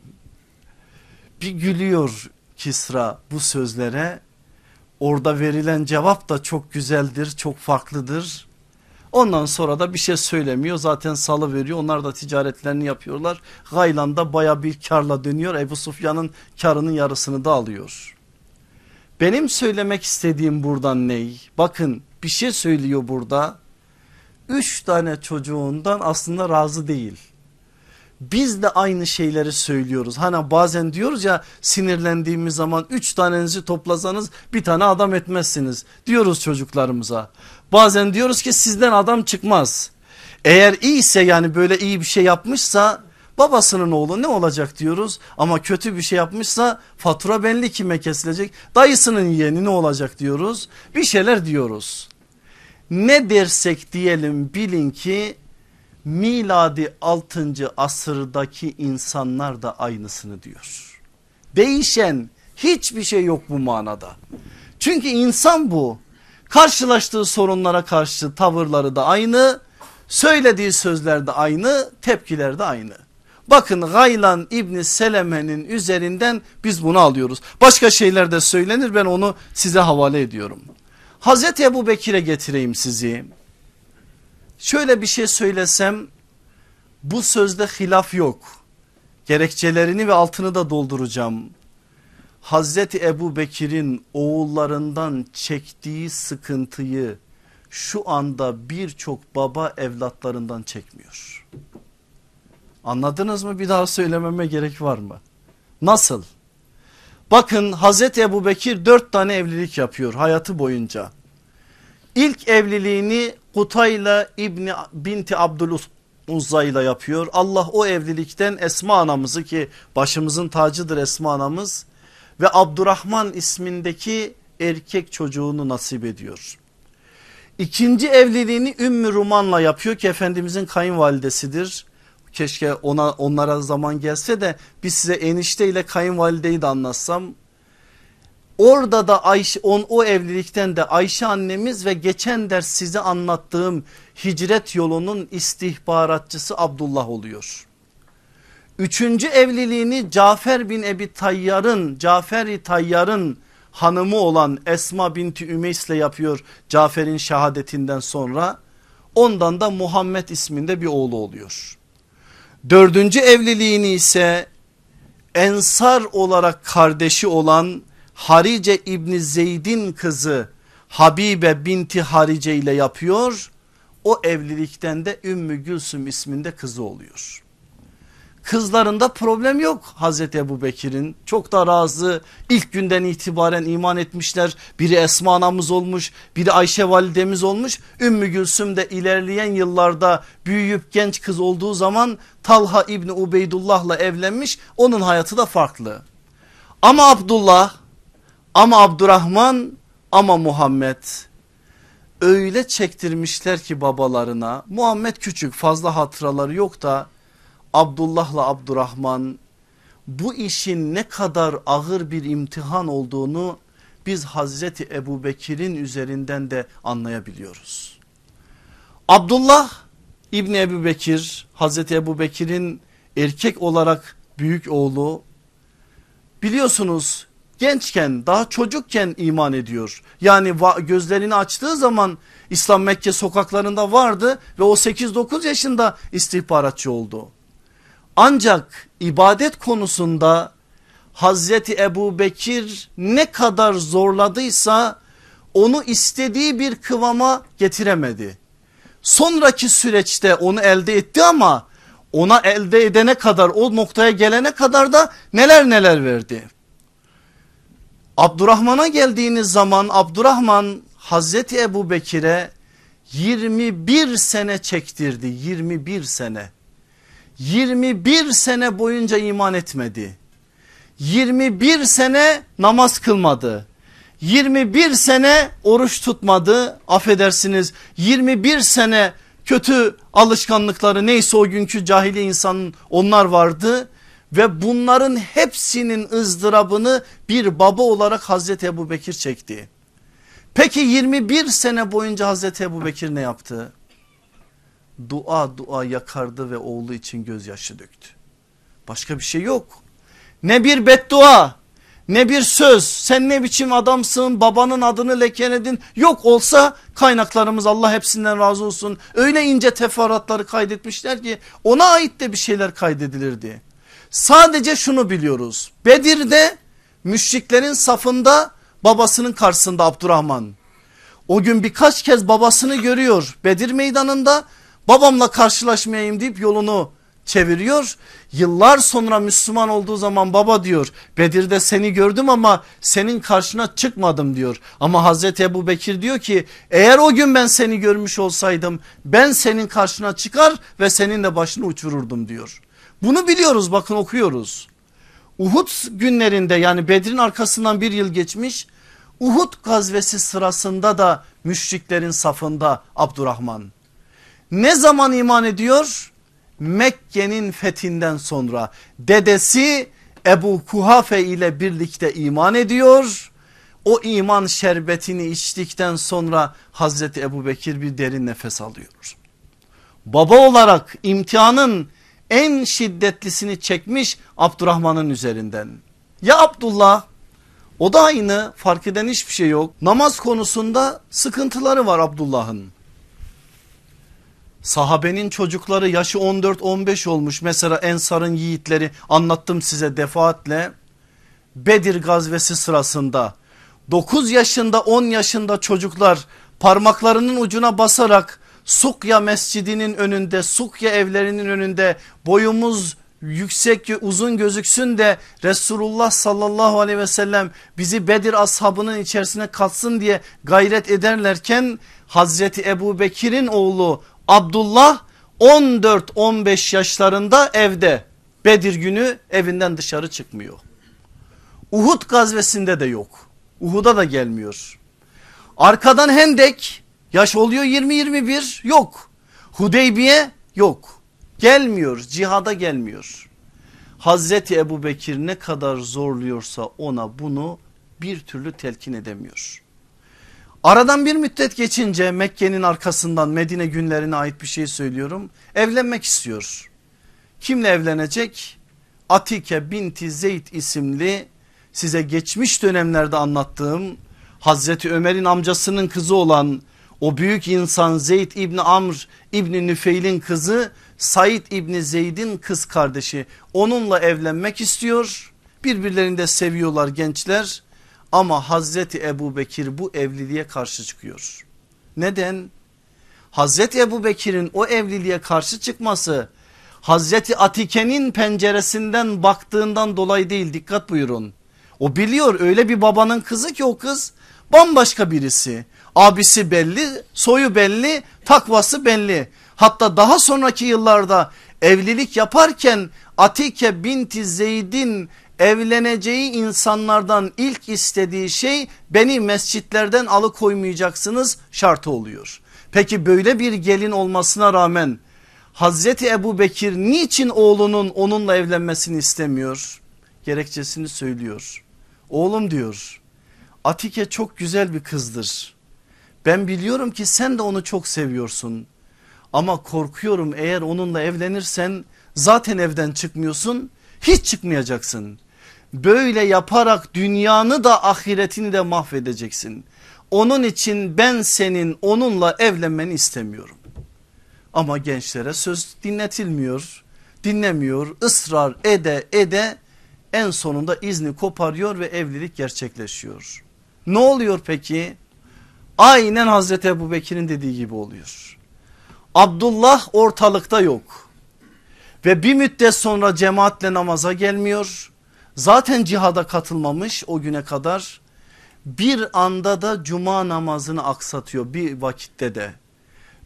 Bir gülüyor Kisra bu sözlere. Orada verilen cevap da çok güzeldir, çok farklıdır. Ondan sonra da bir şey söylemiyor zaten salı veriyor onlar da ticaretlerini yapıyorlar. Gaylan'da baya bir karla dönüyor Ebu Sufyan'ın karının yarısını da alıyor. Benim söylemek istediğim buradan ney? Bakın bir şey söylüyor burada. Üç tane çocuğundan aslında razı değil. Biz de aynı şeyleri söylüyoruz. Hani bazen diyoruz ya sinirlendiğimiz zaman üç tanenizi toplasanız bir tane adam etmezsiniz diyoruz çocuklarımıza. Bazen diyoruz ki sizden adam çıkmaz. Eğer iyiyse yani böyle iyi bir şey yapmışsa babasının oğlu ne olacak diyoruz. Ama kötü bir şey yapmışsa fatura belli kime kesilecek. Dayısının yeğeni ne olacak diyoruz. Bir şeyler diyoruz. Ne dersek diyelim bilin ki miladi 6. asırdaki insanlar da aynısını diyor. Değişen hiçbir şey yok bu manada. Çünkü insan bu. Karşılaştığı sorunlara karşı tavırları da aynı, söylediği sözler de aynı, tepkiler de aynı. Bakın Gaylan İbni Seleme'nin üzerinden biz bunu alıyoruz. Başka şeyler de söylenir ben onu size havale ediyorum. Hazreti Ebu Bekir'e getireyim sizi. Şöyle bir şey söylesem bu sözde hilaf yok. Gerekçelerini ve altını da dolduracağım. Hazreti Ebu Bekir'in oğullarından çektiği sıkıntıyı şu anda birçok baba evlatlarından çekmiyor. Anladınız mı bir daha söylememe gerek var mı? Nasıl? Bakın Hazreti Ebu Bekir dört tane evlilik yapıyor hayatı boyunca. İlk evliliğini Kutayla İbni Binti Abdüluzza ile yapıyor. Allah o evlilikten Esma anamızı ki başımızın tacıdır Esma anamız ve Abdurrahman ismindeki erkek çocuğunu nasip ediyor. İkinci evliliğini Ümmü Ruman'la yapıyor ki Efendimizin kayınvalidesidir. Keşke ona onlara zaman gelse de biz size enişte ile kayınvalideyi de anlatsam. Orada da Ayşe, on, o evlilikten de Ayşe annemiz ve geçen ders size anlattığım hicret yolunun istihbaratçısı Abdullah oluyor. Üçüncü evliliğini Cafer bin Ebi Tayyar'ın Cafer-i Tayyar'ın hanımı olan Esma binti Ümeys ile yapıyor Cafer'in şehadetinden sonra. Ondan da Muhammed isminde bir oğlu oluyor. Dördüncü evliliğini ise Ensar olarak kardeşi olan Harice İbni Zeyd'in kızı Habibe binti Harice ile yapıyor. O evlilikten de Ümmü Gülsüm isminde kızı oluyor. Kızlarında problem yok Hazreti Ebu Bekir'in çok da razı ilk günden itibaren iman etmişler. Biri Esma anamız olmuş biri Ayşe validemiz olmuş. Ümmü Gülsüm de ilerleyen yıllarda büyüyüp genç kız olduğu zaman Talha İbni Ubeydullah'la evlenmiş onun hayatı da farklı. Ama Abdullah ama Abdurrahman ama Muhammed öyle çektirmişler ki babalarına Muhammed küçük fazla hatıraları yok da Abdullah'la Abdurrahman bu işin ne kadar ağır bir imtihan olduğunu biz Hazreti Ebu Bekir'in üzerinden de anlayabiliyoruz. Abdullah İbni Ebu Bekir Hazreti Ebu Bekir'in erkek olarak büyük oğlu biliyorsunuz gençken daha çocukken iman ediyor. Yani gözlerini açtığı zaman İslam Mekke sokaklarında vardı ve o 8-9 yaşında istihbaratçı oldu. Ancak ibadet konusunda Hazreti Ebu Bekir ne kadar zorladıysa onu istediği bir kıvama getiremedi. Sonraki süreçte onu elde etti ama ona elde edene kadar o noktaya gelene kadar da neler neler verdi. Abdurrahman'a geldiğiniz zaman Abdurrahman Hazreti Ebu Bekir'e 21 sene çektirdi 21 sene. 21 sene boyunca iman etmedi. 21 sene namaz kılmadı. 21 sene oruç tutmadı affedersiniz 21 sene kötü alışkanlıkları neyse o günkü cahili insanın onlar vardı ve bunların hepsinin ızdırabını bir baba olarak Hazreti Ebu Bekir çekti. Peki 21 sene boyunca Hazreti Ebu Bekir ne yaptı? Dua dua yakardı ve oğlu için gözyaşı döktü. Başka bir şey yok. Ne bir beddua ne bir söz sen ne biçim adamsın babanın adını lekeledin yok olsa kaynaklarımız Allah hepsinden razı olsun öyle ince teferruatları kaydetmişler ki ona ait de bir şeyler kaydedilirdi. Sadece şunu biliyoruz Bedir'de müşriklerin safında babasının karşısında Abdurrahman o gün birkaç kez babasını görüyor Bedir meydanında babamla karşılaşmayayım deyip yolunu çeviriyor. Yıllar sonra Müslüman olduğu zaman baba diyor Bedir'de seni gördüm ama senin karşına çıkmadım diyor. Ama Hazreti Ebu Bekir diyor ki eğer o gün ben seni görmüş olsaydım ben senin karşına çıkar ve senin de başını uçururdum diyor. Bunu biliyoruz bakın okuyoruz. Uhud günlerinde yani Bedir'in arkasından bir yıl geçmiş. Uhud gazvesi sırasında da müşriklerin safında Abdurrahman. Ne zaman iman ediyor? Mekke'nin fethinden sonra dedesi Ebu Kuhafe ile birlikte iman ediyor. O iman şerbetini içtikten sonra Hazreti Ebu Bekir bir derin nefes alıyor. Baba olarak imtihanın en şiddetlisini çekmiş Abdurrahman'ın üzerinden. Ya Abdullah o da aynı fark eden hiçbir şey yok. Namaz konusunda sıkıntıları var Abdullah'ın. Sahabenin çocukları yaşı 14-15 olmuş mesela Ensar'ın yiğitleri anlattım size defaatle. Bedir gazvesi sırasında 9 yaşında 10 yaşında çocuklar parmaklarının ucuna basarak Sukya mescidinin önünde Sukya evlerinin önünde boyumuz yüksek uzun gözüksün de Resulullah sallallahu aleyhi ve sellem bizi Bedir ashabının içerisine katsın diye gayret ederlerken Hazreti Ebu Bekir'in oğlu Abdullah 14-15 yaşlarında evde Bedir günü evinden dışarı çıkmıyor. Uhud gazvesinde de yok. Uhud'a da gelmiyor. Arkadan Hendek yaş oluyor 20-21 yok. Hudeybiye yok. Gelmiyor cihada gelmiyor. Hazreti Ebu Bekir ne kadar zorluyorsa ona bunu bir türlü telkin edemiyor. Aradan bir müddet geçince Mekke'nin arkasından Medine günlerine ait bir şey söylüyorum. Evlenmek istiyor. Kimle evlenecek? Atike binti Zeyd isimli size geçmiş dönemlerde anlattığım Hazreti Ömer'in amcasının kızı olan o büyük insan Zeyd İbni Amr İbni Nüfeil'in kızı Said İbni Zeyd'in kız kardeşi onunla evlenmek istiyor. Birbirlerini de seviyorlar gençler ama Hazreti Ebu Bekir bu evliliğe karşı çıkıyor. Neden? Hazreti Ebu Bekir'in o evliliğe karşı çıkması Hazreti Atike'nin penceresinden baktığından dolayı değil dikkat buyurun. O biliyor öyle bir babanın kızı ki o kız bambaşka birisi. Abisi belli soyu belli takvası belli. Hatta daha sonraki yıllarda evlilik yaparken Atike binti Zeyd'in evleneceği insanlardan ilk istediği şey beni mescitlerden alıkoymayacaksınız şartı oluyor. Peki böyle bir gelin olmasına rağmen Hazreti Ebu Bekir niçin oğlunun onunla evlenmesini istemiyor? Gerekçesini söylüyor. Oğlum diyor Atike çok güzel bir kızdır. Ben biliyorum ki sen de onu çok seviyorsun. Ama korkuyorum eğer onunla evlenirsen zaten evden çıkmıyorsun hiç çıkmayacaksın. Böyle yaparak dünyanı da ahiretini de mahvedeceksin. Onun için ben senin onunla evlenmeni istemiyorum. Ama gençlere söz dinletilmiyor, dinlemiyor, ısrar ede ede en sonunda izni koparıyor ve evlilik gerçekleşiyor. Ne oluyor peki? Aynen Hazreti Ebu Bekir'in dediği gibi oluyor. Abdullah ortalıkta yok. Ve bir müddet sonra cemaatle namaza gelmiyor. Zaten cihada katılmamış o güne kadar. Bir anda da cuma namazını aksatıyor bir vakitte de.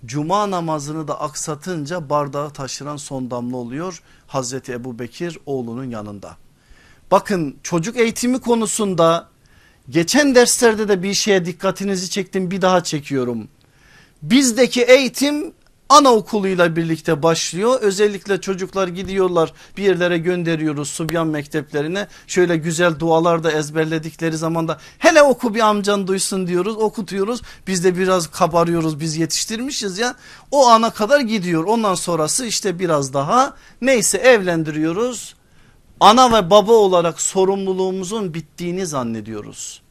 Cuma namazını da aksatınca bardağı taşıran son damla oluyor. Hazreti Ebu Bekir oğlunun yanında. Bakın çocuk eğitimi konusunda geçen derslerde de bir şeye dikkatinizi çektim bir daha çekiyorum. Bizdeki eğitim anaokuluyla birlikte başlıyor. Özellikle çocuklar gidiyorlar bir yerlere gönderiyoruz Subyan mekteplerine. Şöyle güzel dualar da ezberledikleri zaman da hele oku bir amcan duysun diyoruz okutuyoruz. Biz de biraz kabarıyoruz biz yetiştirmişiz ya. O ana kadar gidiyor ondan sonrası işte biraz daha neyse evlendiriyoruz. Ana ve baba olarak sorumluluğumuzun bittiğini zannediyoruz.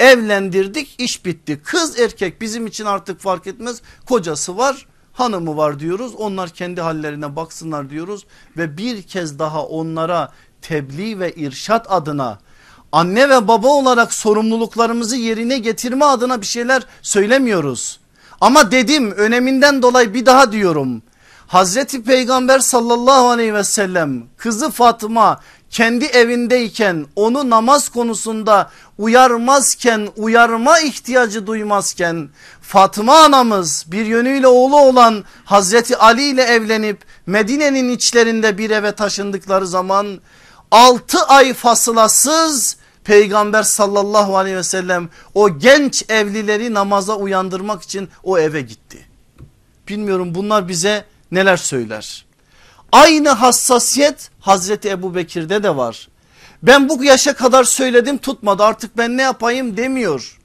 Evlendirdik iş bitti kız erkek bizim için artık fark etmez kocası var hanımı var diyoruz. Onlar kendi hallerine baksınlar diyoruz ve bir kez daha onlara tebliğ ve irşat adına anne ve baba olarak sorumluluklarımızı yerine getirme adına bir şeyler söylemiyoruz. Ama dedim öneminden dolayı bir daha diyorum. Hazreti Peygamber sallallahu aleyhi ve sellem kızı Fatıma kendi evindeyken onu namaz konusunda uyarmazken uyarma ihtiyacı duymazken Fatıma anamız bir yönüyle oğlu olan Hazreti Ali ile evlenip Medine'nin içlerinde bir eve taşındıkları zaman 6 ay fasılasız Peygamber sallallahu aleyhi ve sellem o genç evlileri namaza uyandırmak için o eve gitti. Bilmiyorum bunlar bize neler söyler. Aynı hassasiyet Hazreti Ebu Bekir'de de var. Ben bu yaşa kadar söyledim tutmadı artık ben ne yapayım demiyor.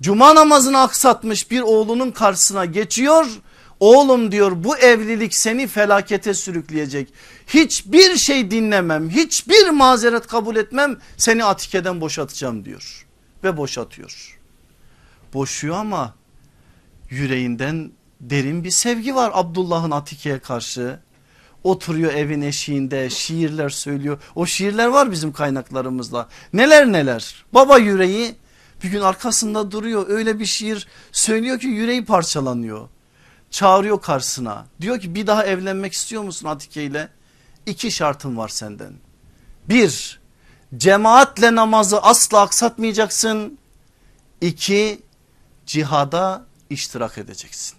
Cuma namazını aksatmış bir oğlunun karşısına geçiyor. Oğlum diyor bu evlilik seni felakete sürükleyecek. Hiçbir şey dinlemem hiçbir mazeret kabul etmem seni Atike'den boşatacağım diyor. Ve boşatıyor. Boşuyor ama yüreğinden derin bir sevgi var Abdullah'ın Atike'ye karşı oturuyor evin eşiğinde şiirler söylüyor. O şiirler var bizim kaynaklarımızda. Neler neler. Baba yüreği bir gün arkasında duruyor öyle bir şiir söylüyor ki yüreği parçalanıyor. Çağırıyor karşısına. Diyor ki bir daha evlenmek istiyor musun Atike ile? İki şartım var senden. Bir cemaatle namazı asla aksatmayacaksın. İki cihada iştirak edeceksin.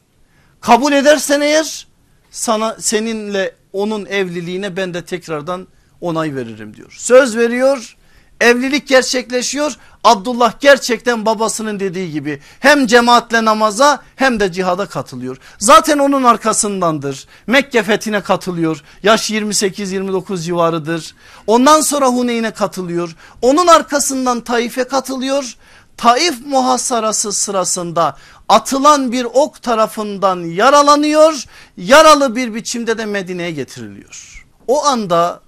Kabul edersen eğer sana seninle onun evliliğine ben de tekrardan onay veririm diyor. Söz veriyor evlilik gerçekleşiyor. Abdullah gerçekten babasının dediği gibi hem cemaatle namaza hem de cihada katılıyor. Zaten onun arkasındandır. Mekke fethine katılıyor. Yaş 28-29 civarıdır. Ondan sonra Huneyn'e katılıyor. Onun arkasından Taif'e katılıyor. Taif muhasarası sırasında atılan bir ok tarafından yaralanıyor. Yaralı bir biçimde de Medine'ye getiriliyor. O anda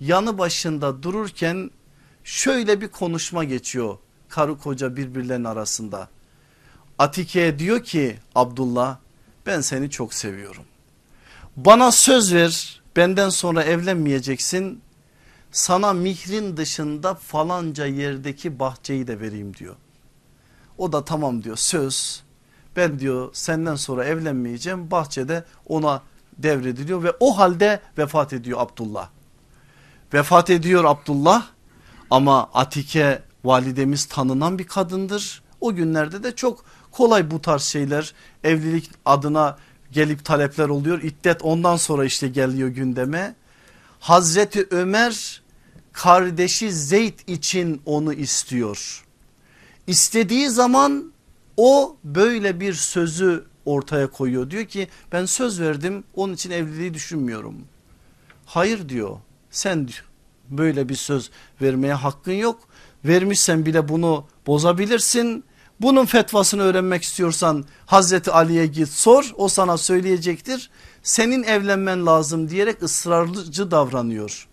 yanı başında dururken şöyle bir konuşma geçiyor karı koca birbirlerinin arasında. Atike diyor ki Abdullah ben seni çok seviyorum. Bana söz ver benden sonra evlenmeyeceksin. Sana mihrin dışında falanca yerdeki bahçeyi de vereyim diyor. O da tamam diyor söz ben diyor senden sonra evlenmeyeceğim bahçede ona devrediliyor ve o halde vefat ediyor Abdullah. Vefat ediyor Abdullah ama Atike validemiz tanınan bir kadındır. O günlerde de çok kolay bu tarz şeyler evlilik adına gelip talepler oluyor. İddet ondan sonra işte geliyor gündeme. Hazreti Ömer kardeşi Zeyd için onu istiyor. İstediği zaman o böyle bir sözü ortaya koyuyor. Diyor ki ben söz verdim onun için evliliği düşünmüyorum. Hayır diyor sen diyor böyle bir söz vermeye hakkın yok. Vermişsen bile bunu bozabilirsin. Bunun fetvasını öğrenmek istiyorsan Hazreti Ali'ye git sor o sana söyleyecektir. Senin evlenmen lazım diyerek ısrarcı davranıyor.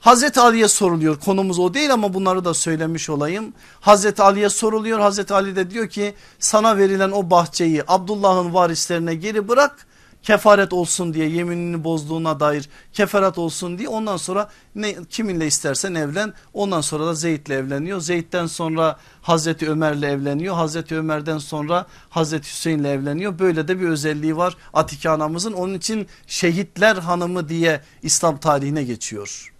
Hazreti Ali'ye soruluyor konumuz o değil ama bunları da söylemiş olayım. Hazreti Ali'ye soruluyor Hazreti Ali de diyor ki sana verilen o bahçeyi Abdullah'ın varislerine geri bırak kefaret olsun diye yeminini bozduğuna dair kefaret olsun diye ondan sonra ne, kiminle istersen evlen ondan sonra da Zeyd'le evleniyor. Zeyd'den sonra Hazreti Ömer'le evleniyor Hazreti Ömer'den sonra Hazreti Hüseyin'le evleniyor böyle de bir özelliği var Atike anamızın onun için şehitler hanımı diye İslam tarihine geçiyor.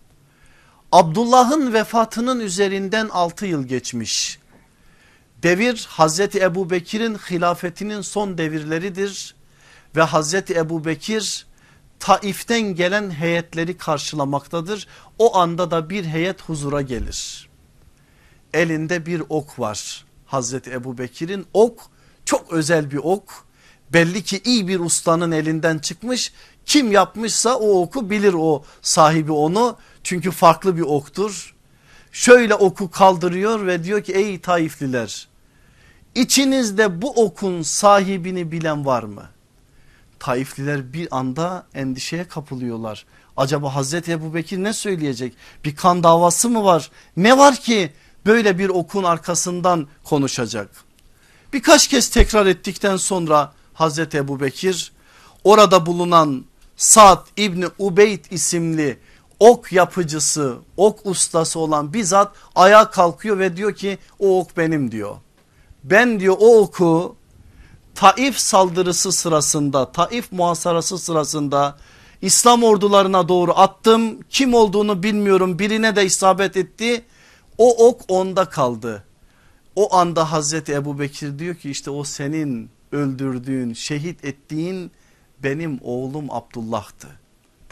Abdullah'ın vefatının üzerinden 6 yıl geçmiş. Devir Hazreti Ebu Bekir'in hilafetinin son devirleridir ve Hazreti Ebu Bekir Taif'ten gelen heyetleri karşılamaktadır. O anda da bir heyet huzura gelir. Elinde bir ok var Hazreti Ebu Bekir'in ok çok özel bir ok. Belli ki iyi bir ustanın elinden çıkmış kim yapmışsa o oku bilir o sahibi onu çünkü farklı bir oktur. Şöyle oku kaldırıyor ve diyor ki ey Taifliler içinizde bu okun sahibini bilen var mı? Taifliler bir anda endişeye kapılıyorlar. Acaba Hazreti Ebu Bekir ne söyleyecek? Bir kan davası mı var? Ne var ki böyle bir okun arkasından konuşacak? Birkaç kez tekrar ettikten sonra Hazreti Ebu Bekir orada bulunan Sa'd İbni Ubeyd isimli ok yapıcısı ok ustası olan bizzat ayağa kalkıyor ve diyor ki o ok benim diyor. Ben diyor o oku Taif saldırısı sırasında Taif muhasarası sırasında İslam ordularına doğru attım. Kim olduğunu bilmiyorum birine de isabet etti. O ok onda kaldı. O anda Hazreti Ebu Bekir diyor ki işte o senin öldürdüğün şehit ettiğin benim oğlum Abdullah'tı.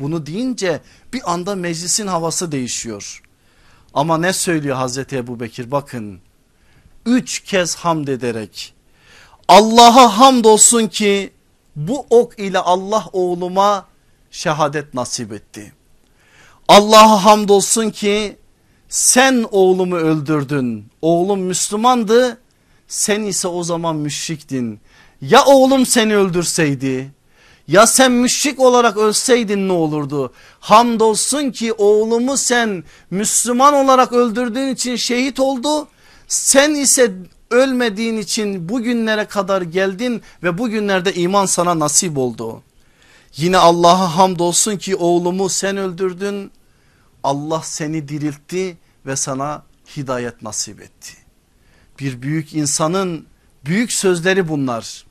Bunu deyince bir anda meclisin havası değişiyor. Ama ne söylüyor Hazreti Ebu Bekir bakın. Üç kez hamd ederek Allah'a hamdolsun ki bu ok ile Allah oğluma şehadet nasip etti. Allah'a hamdolsun ki sen oğlumu öldürdün. Oğlum Müslümandı sen ise o zaman müşriktin. Ya oğlum seni öldürseydi ya sen müşrik olarak ölseydin ne olurdu? Hamdolsun ki oğlumu sen Müslüman olarak öldürdüğün için şehit oldu. Sen ise ölmediğin için bugünlere kadar geldin ve bugünlerde iman sana nasip oldu. Yine Allah'a hamdolsun ki oğlumu sen öldürdün. Allah seni diriltti ve sana hidayet nasip etti. Bir büyük insanın büyük sözleri bunlar.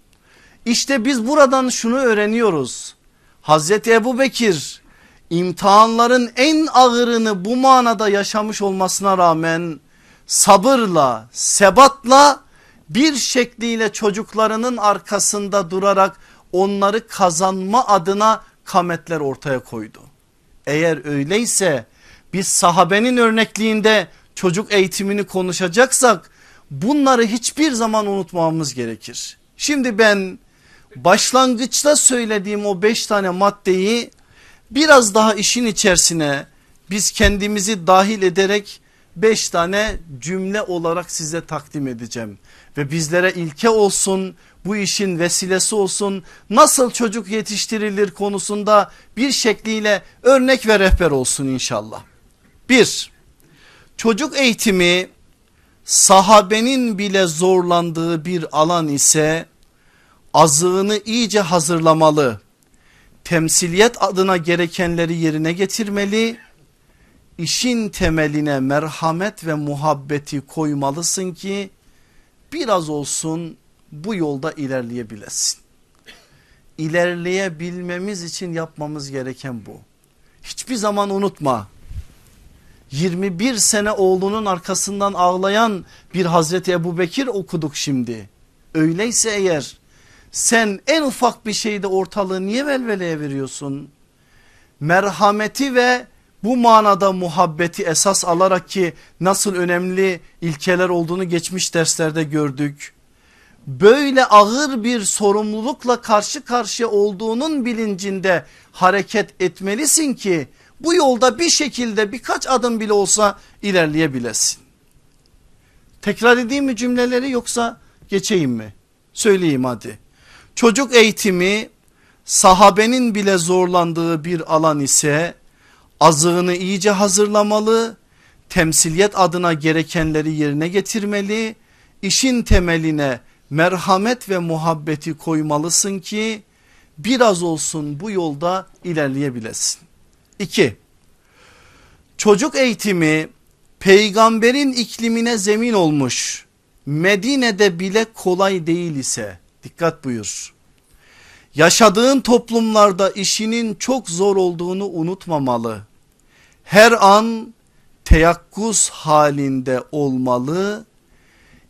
İşte biz buradan şunu öğreniyoruz. Hazreti Ebu Bekir imtihanların en ağırını bu manada yaşamış olmasına rağmen sabırla sebatla bir şekliyle çocuklarının arkasında durarak onları kazanma adına kametler ortaya koydu. Eğer öyleyse biz sahabenin örnekliğinde çocuk eğitimini konuşacaksak bunları hiçbir zaman unutmamamız gerekir. Şimdi ben başlangıçta söylediğim o beş tane maddeyi biraz daha işin içerisine biz kendimizi dahil ederek beş tane cümle olarak size takdim edeceğim. Ve bizlere ilke olsun bu işin vesilesi olsun nasıl çocuk yetiştirilir konusunda bir şekliyle örnek ve rehber olsun inşallah. Bir çocuk eğitimi sahabenin bile zorlandığı bir alan ise azığını iyice hazırlamalı. Temsiliyet adına gerekenleri yerine getirmeli. İşin temeline merhamet ve muhabbeti koymalısın ki biraz olsun bu yolda ilerleyebilesin. İlerleyebilmemiz için yapmamız gereken bu. Hiçbir zaman unutma 21 sene oğlunun arkasından ağlayan bir Hazreti Ebu Bekir okuduk şimdi. Öyleyse eğer sen en ufak bir şeyde ortalığı niye velveleye veriyorsun? Merhameti ve bu manada muhabbeti esas alarak ki nasıl önemli ilkeler olduğunu geçmiş derslerde gördük. Böyle ağır bir sorumlulukla karşı karşıya olduğunun bilincinde hareket etmelisin ki bu yolda bir şekilde birkaç adım bile olsa ilerleyebilesin. Tekrar edeyim mi cümleleri yoksa Geçeyim mi? Söyleyeyim hadi. Çocuk eğitimi sahabenin bile zorlandığı bir alan ise azığını iyice hazırlamalı, temsiliyet adına gerekenleri yerine getirmeli, işin temeline merhamet ve muhabbeti koymalısın ki biraz olsun bu yolda ilerleyebilesin. 2. Çocuk eğitimi peygamberin iklimine zemin olmuş Medine'de bile kolay değil ise dikkat buyur. Yaşadığın toplumlarda işinin çok zor olduğunu unutmamalı. Her an teyakkuz halinde olmalı.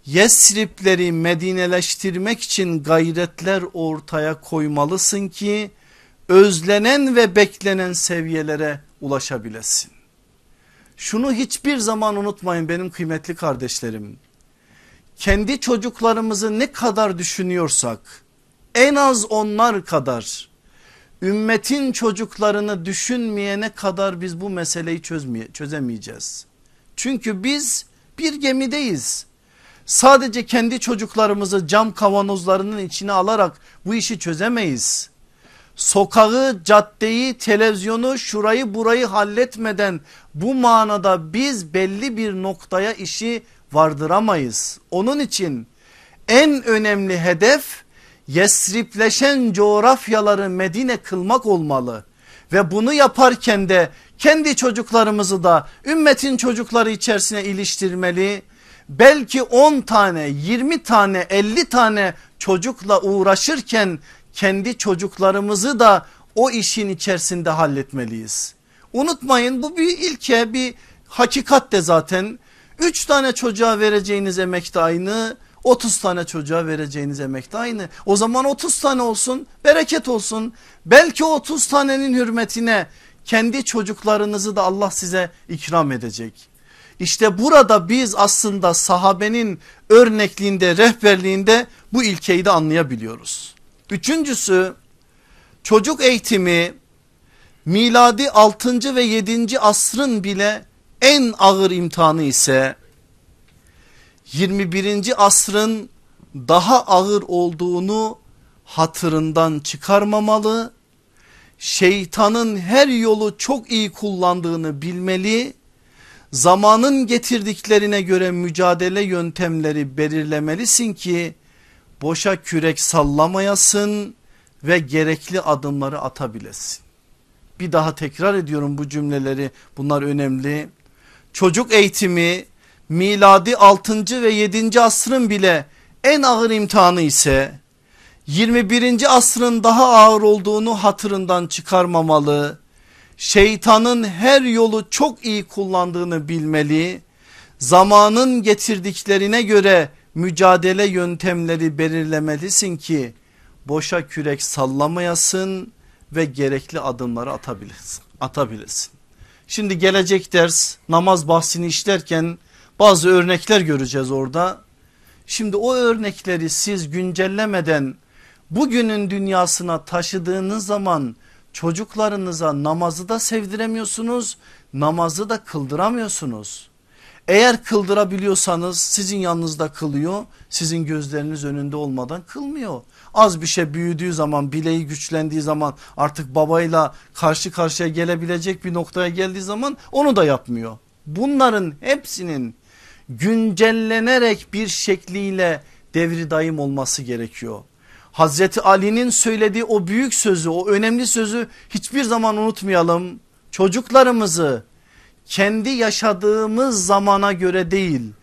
Yesripleri Medineleştirmek için gayretler ortaya koymalısın ki özlenen ve beklenen seviyelere ulaşabilesin. Şunu hiçbir zaman unutmayın benim kıymetli kardeşlerim. Kendi çocuklarımızı ne kadar düşünüyorsak en az onlar kadar ümmetin çocuklarını düşünmeyene kadar biz bu meseleyi çözmeye, çözemeyeceğiz. Çünkü biz bir gemideyiz. Sadece kendi çocuklarımızı cam kavanozlarının içine alarak bu işi çözemeyiz. Sokağı, caddeyi, televizyonu, şurayı burayı halletmeden bu manada biz belli bir noktaya işi vardıramayız. Onun için en önemli hedef Yesripleşen coğrafyaları Medine kılmak olmalı. Ve bunu yaparken de kendi çocuklarımızı da ümmetin çocukları içerisine iliştirmeli. Belki 10 tane 20 tane 50 tane çocukla uğraşırken kendi çocuklarımızı da o işin içerisinde halletmeliyiz. Unutmayın bu bir ilke bir hakikat de zaten 3 tane çocuğa vereceğiniz emek de aynı 30 tane çocuğa vereceğiniz emek de aynı. O zaman 30 tane olsun bereket olsun. Belki 30 tanenin hürmetine kendi çocuklarınızı da Allah size ikram edecek. İşte burada biz aslında sahabenin örnekliğinde rehberliğinde bu ilkeyi de anlayabiliyoruz. Üçüncüsü çocuk eğitimi miladi 6. ve 7. asrın bile en ağır imtihanı ise 21. asrın daha ağır olduğunu hatırından çıkarmamalı. Şeytanın her yolu çok iyi kullandığını bilmeli. Zamanın getirdiklerine göre mücadele yöntemleri belirlemelisin ki boşa kürek sallamayasın ve gerekli adımları atabilesin. Bir daha tekrar ediyorum bu cümleleri bunlar önemli. Çocuk eğitimi miladi 6. ve 7. asrın bile en ağır imtihanı ise 21. asrın daha ağır olduğunu hatırından çıkarmamalı. Şeytanın her yolu çok iyi kullandığını bilmeli. Zamanın getirdiklerine göre mücadele yöntemleri belirlemelisin ki boşa kürek sallamayasın ve gerekli adımları atabilirsin. atabilirsin. Şimdi gelecek ders namaz bahsini işlerken bazı örnekler göreceğiz orada. Şimdi o örnekleri siz güncellemeden bugünün dünyasına taşıdığınız zaman çocuklarınıza namazı da sevdiremiyorsunuz, namazı da kıldıramıyorsunuz. Eğer kıldırabiliyorsanız sizin yanınızda kılıyor, sizin gözleriniz önünde olmadan kılmıyor. Az bir şey büyüdüğü zaman bileği güçlendiği zaman artık babayla karşı karşıya gelebilecek bir noktaya geldiği zaman onu da yapmıyor. Bunların hepsinin güncellenerek bir şekliyle devri daim olması gerekiyor. Hazreti Ali'nin söylediği o büyük sözü o önemli sözü hiçbir zaman unutmayalım. Çocuklarımızı kendi yaşadığımız zamana göre değil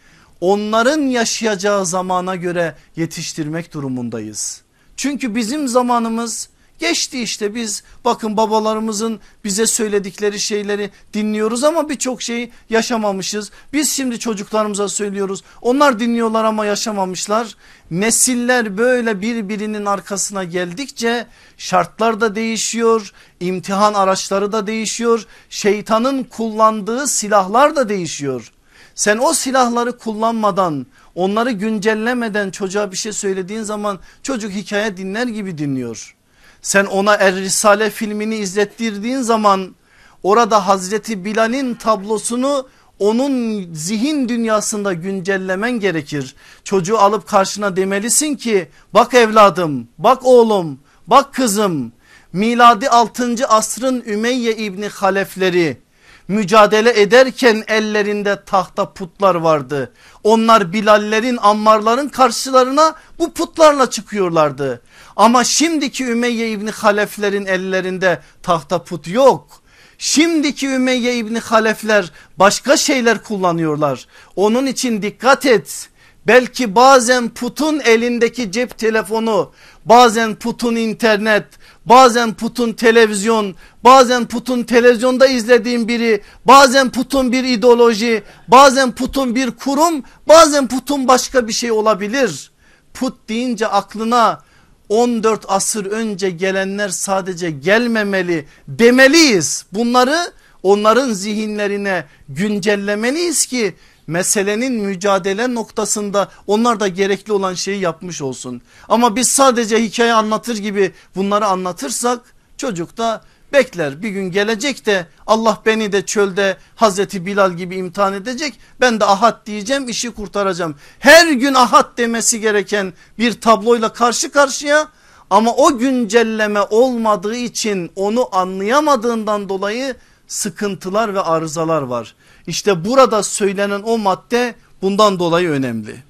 onların yaşayacağı zamana göre yetiştirmek durumundayız. Çünkü bizim zamanımız Geçti işte biz bakın babalarımızın bize söyledikleri şeyleri dinliyoruz ama birçok şeyi yaşamamışız. Biz şimdi çocuklarımıza söylüyoruz. Onlar dinliyorlar ama yaşamamışlar. Nesiller böyle birbirinin arkasına geldikçe şartlar da değişiyor. imtihan araçları da değişiyor. Şeytanın kullandığı silahlar da değişiyor. Sen o silahları kullanmadan onları güncellemeden çocuğa bir şey söylediğin zaman çocuk hikaye dinler gibi dinliyor. Sen ona Er Risale filmini izlettirdiğin zaman orada Hazreti Bilal'in tablosunu onun zihin dünyasında güncellemen gerekir. Çocuğu alıp karşına demelisin ki bak evladım bak oğlum bak kızım miladi 6. asrın Ümeyye İbni Halefleri mücadele ederken ellerinde tahta putlar vardı. Onlar Bilallerin Ammarların karşılarına bu putlarla çıkıyorlardı. Ama şimdiki Ümeyye İbni Haleflerin ellerinde tahta put yok. Şimdiki Ümeyye İbni Halefler başka şeyler kullanıyorlar. Onun için dikkat et. Belki bazen putun elindeki cep telefonu, bazen putun internet, bazen putun televizyon, bazen putun televizyonda izlediğin biri, bazen putun bir ideoloji, bazen putun bir kurum, bazen putun başka bir şey olabilir. Put deyince aklına 14 asır önce gelenler sadece gelmemeli demeliyiz. Bunları onların zihinlerine güncellemeliyiz ki meselenin mücadele noktasında onlar da gerekli olan şeyi yapmış olsun. Ama biz sadece hikaye anlatır gibi bunları anlatırsak çocuk da bekler bir gün gelecek de Allah beni de çölde Hazreti Bilal gibi imtihan edecek ben de ahad diyeceğim işi kurtaracağım. Her gün ahad demesi gereken bir tabloyla karşı karşıya ama o güncelleme olmadığı için onu anlayamadığından dolayı sıkıntılar ve arızalar var. İşte burada söylenen o madde bundan dolayı önemli.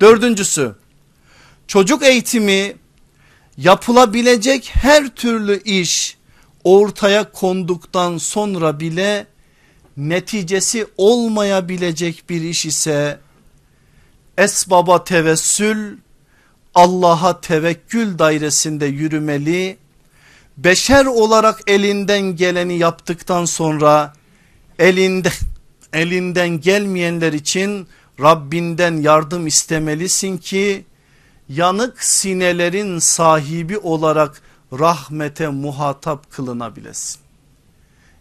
Dördüncüsü çocuk eğitimi yapılabilecek her türlü iş ortaya konduktan sonra bile neticesi olmayabilecek bir iş ise esbaba tevessül Allah'a tevekkül dairesinde yürümeli. Beşer olarak elinden geleni yaptıktan sonra elinde elinden gelmeyenler için Rabbinden yardım istemelisin ki yanık sinelerin sahibi olarak rahmete muhatap kılınabilesin.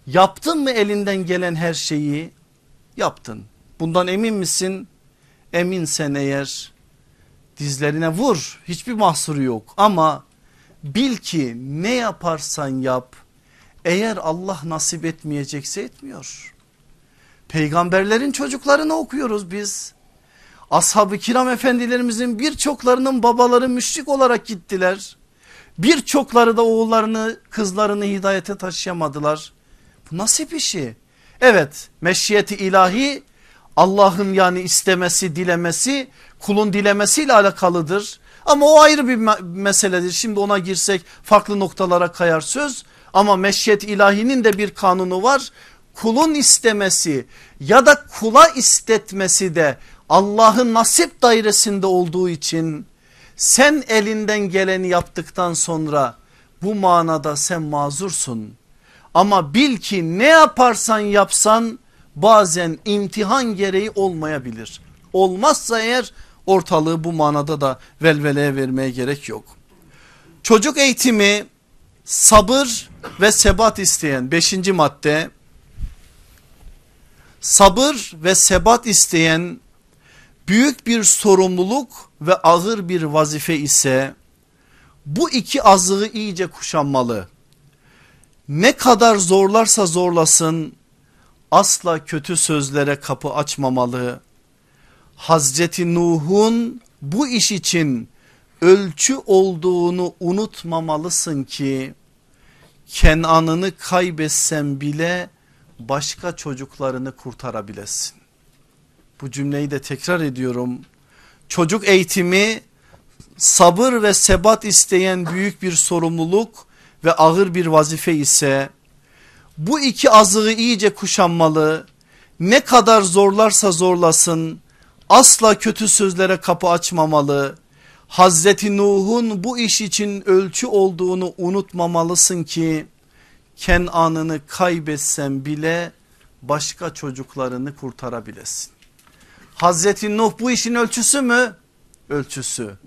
Yaptın mı elinden gelen her şeyi? Yaptın. Bundan emin misin? Eminsen eğer dizlerine vur hiçbir mahsuru yok ama bil ki ne yaparsan yap eğer Allah nasip etmeyecekse etmiyor. Peygamberlerin çocuklarını okuyoruz biz. Ashab-ı kiram efendilerimizin birçoklarının babaları müşrik olarak gittiler. Birçokları da oğullarını kızlarını hidayete taşıyamadılar. Bu nasip işi. Evet meşiyeti ilahi Allah'ın yani istemesi dilemesi kulun dilemesiyle alakalıdır. Ama o ayrı bir meseledir. Şimdi ona girsek farklı noktalara kayar söz. Ama meşiyet ilahinin de bir kanunu var. Kulun istemesi ya da kula istetmesi de Allah'ın nasip dairesinde olduğu için sen elinden geleni yaptıktan sonra bu manada sen mazursun. Ama bil ki ne yaparsan yapsan bazen imtihan gereği olmayabilir. Olmazsa eğer ortalığı bu manada da velveleye vermeye gerek yok. Çocuk eğitimi sabır ve sebat isteyen beşinci madde sabır ve sebat isteyen büyük bir sorumluluk ve ağır bir vazife ise bu iki azığı iyice kuşanmalı. Ne kadar zorlarsa zorlasın asla kötü sözlere kapı açmamalı. Hazreti Nuh'un bu iş için ölçü olduğunu unutmamalısın ki Kenan'ını kaybetsen bile başka çocuklarını kurtarabilesin. Bu cümleyi de tekrar ediyorum. Çocuk eğitimi sabır ve sebat isteyen büyük bir sorumluluk ve ağır bir vazife ise bu iki azığı iyice kuşanmalı. Ne kadar zorlarsa zorlasın asla kötü sözlere kapı açmamalı. Hazreti Nuh'un bu iş için ölçü olduğunu unutmamalısın ki Kenan'ını kaybetsen bile başka çocuklarını kurtarabilesin. Hazreti Nuh bu işin ölçüsü mü? Ölçüsü.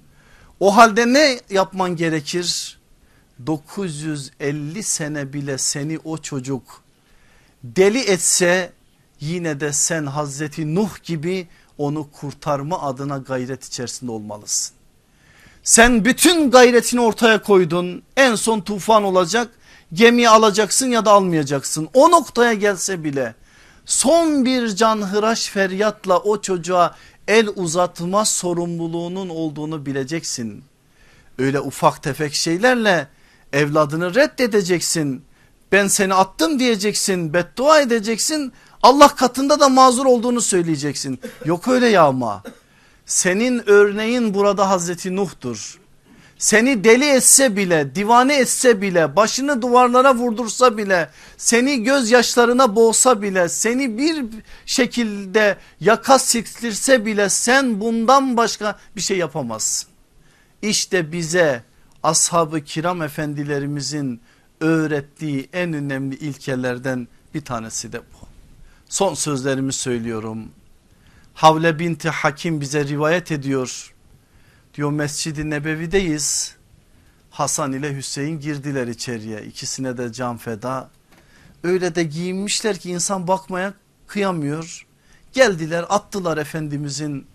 O halde ne yapman gerekir? 950 sene bile seni o çocuk deli etse yine de sen Hazreti Nuh gibi onu kurtarma adına gayret içerisinde olmalısın. Sen bütün gayretini ortaya koydun en son tufan olacak gemiyi alacaksın ya da almayacaksın o noktaya gelse bile son bir canhıraş feryatla o çocuğa el uzatma sorumluluğunun olduğunu bileceksin. Öyle ufak tefek şeylerle evladını reddedeceksin. Ben seni attım diyeceksin beddua edeceksin Allah katında da mazur olduğunu söyleyeceksin. Yok öyle ya ama senin örneğin burada Hazreti Nuh'tur. Seni deli etse bile divane etse bile başını duvarlara vurdursa bile seni gözyaşlarına boğsa bile seni bir şekilde yaka siktirse bile sen bundan başka bir şey yapamazsın. İşte bize ashab-ı kiram efendilerimizin öğrettiği en önemli ilkelerden bir tanesi de bu. Son sözlerimi söylüyorum. Havle binti Hakim bize rivayet ediyor. Diyor Mescid-i Nebevi'deyiz. Hasan ile Hüseyin girdiler içeriye. İkisine de can feda. Öyle de giyinmişler ki insan bakmaya kıyamıyor. Geldiler attılar Efendimizin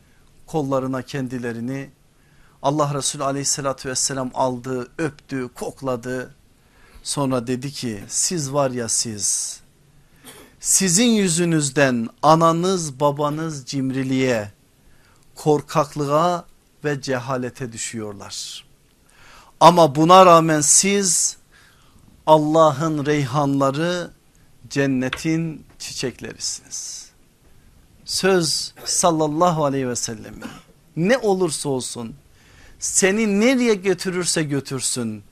kollarına kendilerini. Allah Resulü aleyhissalatü vesselam aldı, öptü, kokladı. Sonra dedi ki siz var ya siz sizin yüzünüzden ananız babanız cimriliğe, korkaklığa ve cehalete düşüyorlar. Ama buna rağmen siz Allah'ın reyhanları cennetin çiçeklerisiniz. Söz sallallahu aleyhi ve sellem ne olursa olsun seni nereye götürürse götürsün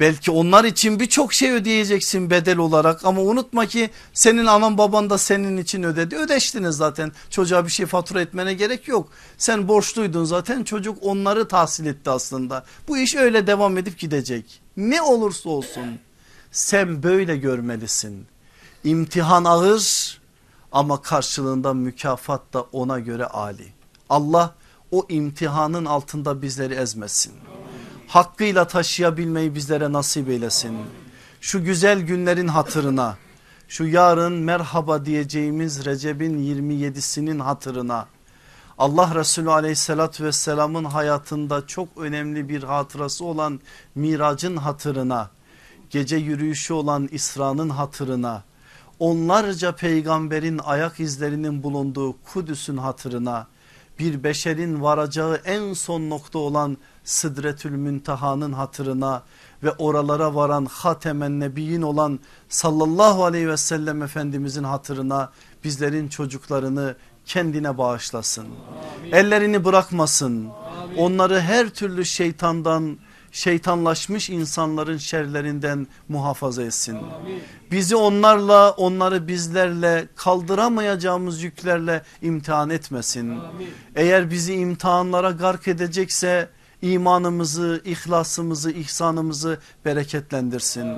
Belki onlar için birçok şey ödeyeceksin bedel olarak ama unutma ki senin anan baban da senin için ödedi. Ödeştiniz zaten çocuğa bir şey fatura etmene gerek yok. Sen borçluydun zaten çocuk onları tahsil etti aslında. Bu iş öyle devam edip gidecek. Ne olursa olsun sen böyle görmelisin. İmtihan ağır ama karşılığında mükafat da ona göre Ali. Allah o imtihanın altında bizleri ezmesin hakkıyla taşıyabilmeyi bizlere nasip eylesin. Şu güzel günlerin hatırına şu yarın merhaba diyeceğimiz Recep'in 27'sinin hatırına Allah Resulü aleyhissalatü vesselamın hayatında çok önemli bir hatırası olan miracın hatırına gece yürüyüşü olan İsra'nın hatırına onlarca peygamberin ayak izlerinin bulunduğu Kudüs'ün hatırına bir beşerin varacağı en son nokta olan Sıdretül Münteha'nın hatırına ve oralara varan Hatemen Nebiyin olan sallallahu aleyhi ve sellem Efendimizin hatırına bizlerin çocuklarını kendine bağışlasın. Amin. Ellerini bırakmasın. Amin. Onları her türlü şeytandan şeytanlaşmış insanların şerlerinden muhafaza etsin. Amin. Bizi onlarla onları bizlerle kaldıramayacağımız yüklerle imtihan etmesin. Amin. Eğer bizi imtihanlara gark edecekse imanımızı, ihlasımızı, ihsanımızı bereketlendirsin.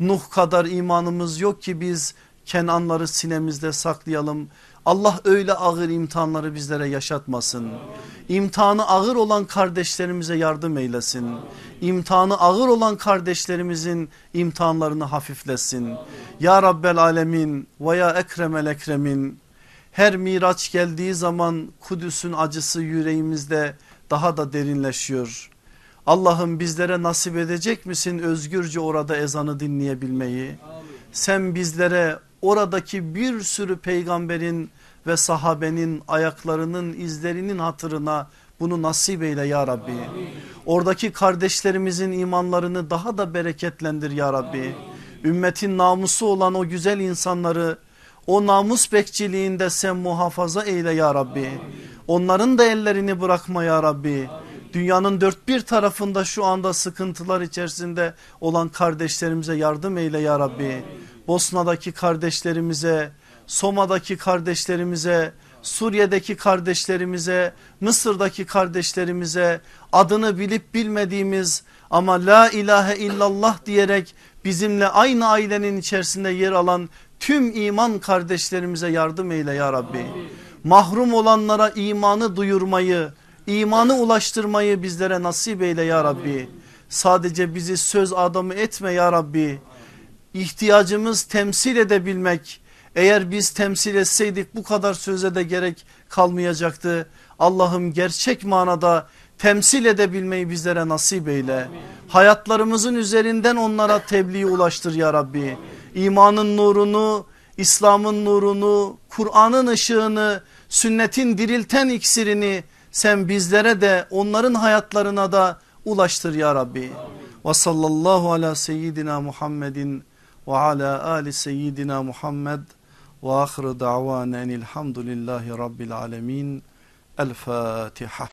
Nuh kadar imanımız yok ki biz Kenanları sinemizde saklayalım. Allah öyle ağır imtihanları bizlere yaşatmasın. İmtihanı ağır olan kardeşlerimize yardım eylesin. İmtihanı ağır olan kardeşlerimizin imtihanlarını hafiflesin. Ya Rabbel Alemin ve ya Ekremel Ekremin her miraç geldiği zaman Kudüs'ün acısı yüreğimizde daha da derinleşiyor. Allah'ım bizlere nasip edecek misin özgürce orada ezanı dinleyebilmeyi? Sen bizlere oradaki bir sürü peygamberin ve sahabenin ayaklarının izlerinin hatırına bunu nasip eyle ya Rabbi. Oradaki kardeşlerimizin imanlarını daha da bereketlendir ya Rabbi. Ümmetin namusu olan o güzel insanları o namus bekçiliğinde sen muhafaza eyle ya Rabbi. Onların da ellerini bırakma ya Rabbi. Dünyanın dört bir tarafında şu anda sıkıntılar içerisinde olan kardeşlerimize yardım eyle ya Rabbi. Bosna'daki kardeşlerimize, Soma'daki kardeşlerimize, Suriye'deki kardeşlerimize, Mısır'daki kardeşlerimize adını bilip bilmediğimiz ama la ilahe illallah diyerek bizimle aynı ailenin içerisinde yer alan tüm iman kardeşlerimize yardım eyle ya Rabbi. Mahrum olanlara imanı duyurmayı, imanı ulaştırmayı bizlere nasip eyle ya Rabbi. Sadece bizi söz adamı etme ya Rabbi. İhtiyacımız temsil edebilmek. Eğer biz temsil etseydik bu kadar söze de gerek kalmayacaktı. Allah'ım gerçek manada temsil edebilmeyi bizlere nasip eyle. Hayatlarımızın üzerinden onlara tebliğ ulaştır ya Rabbi. İmanın nurunu İslam'ın nurunu, Kur'an'ın ışığını, sünnetin dirilten iksirini sen bizlere de onların hayatlarına da ulaştır ya Rabbi. Ve sallallahu ala seyyidina Muhammedin ve ala ali seyyidina Muhammed ve ahire da'vanen elhamdülillahi rabbil alemin. El Fatiha.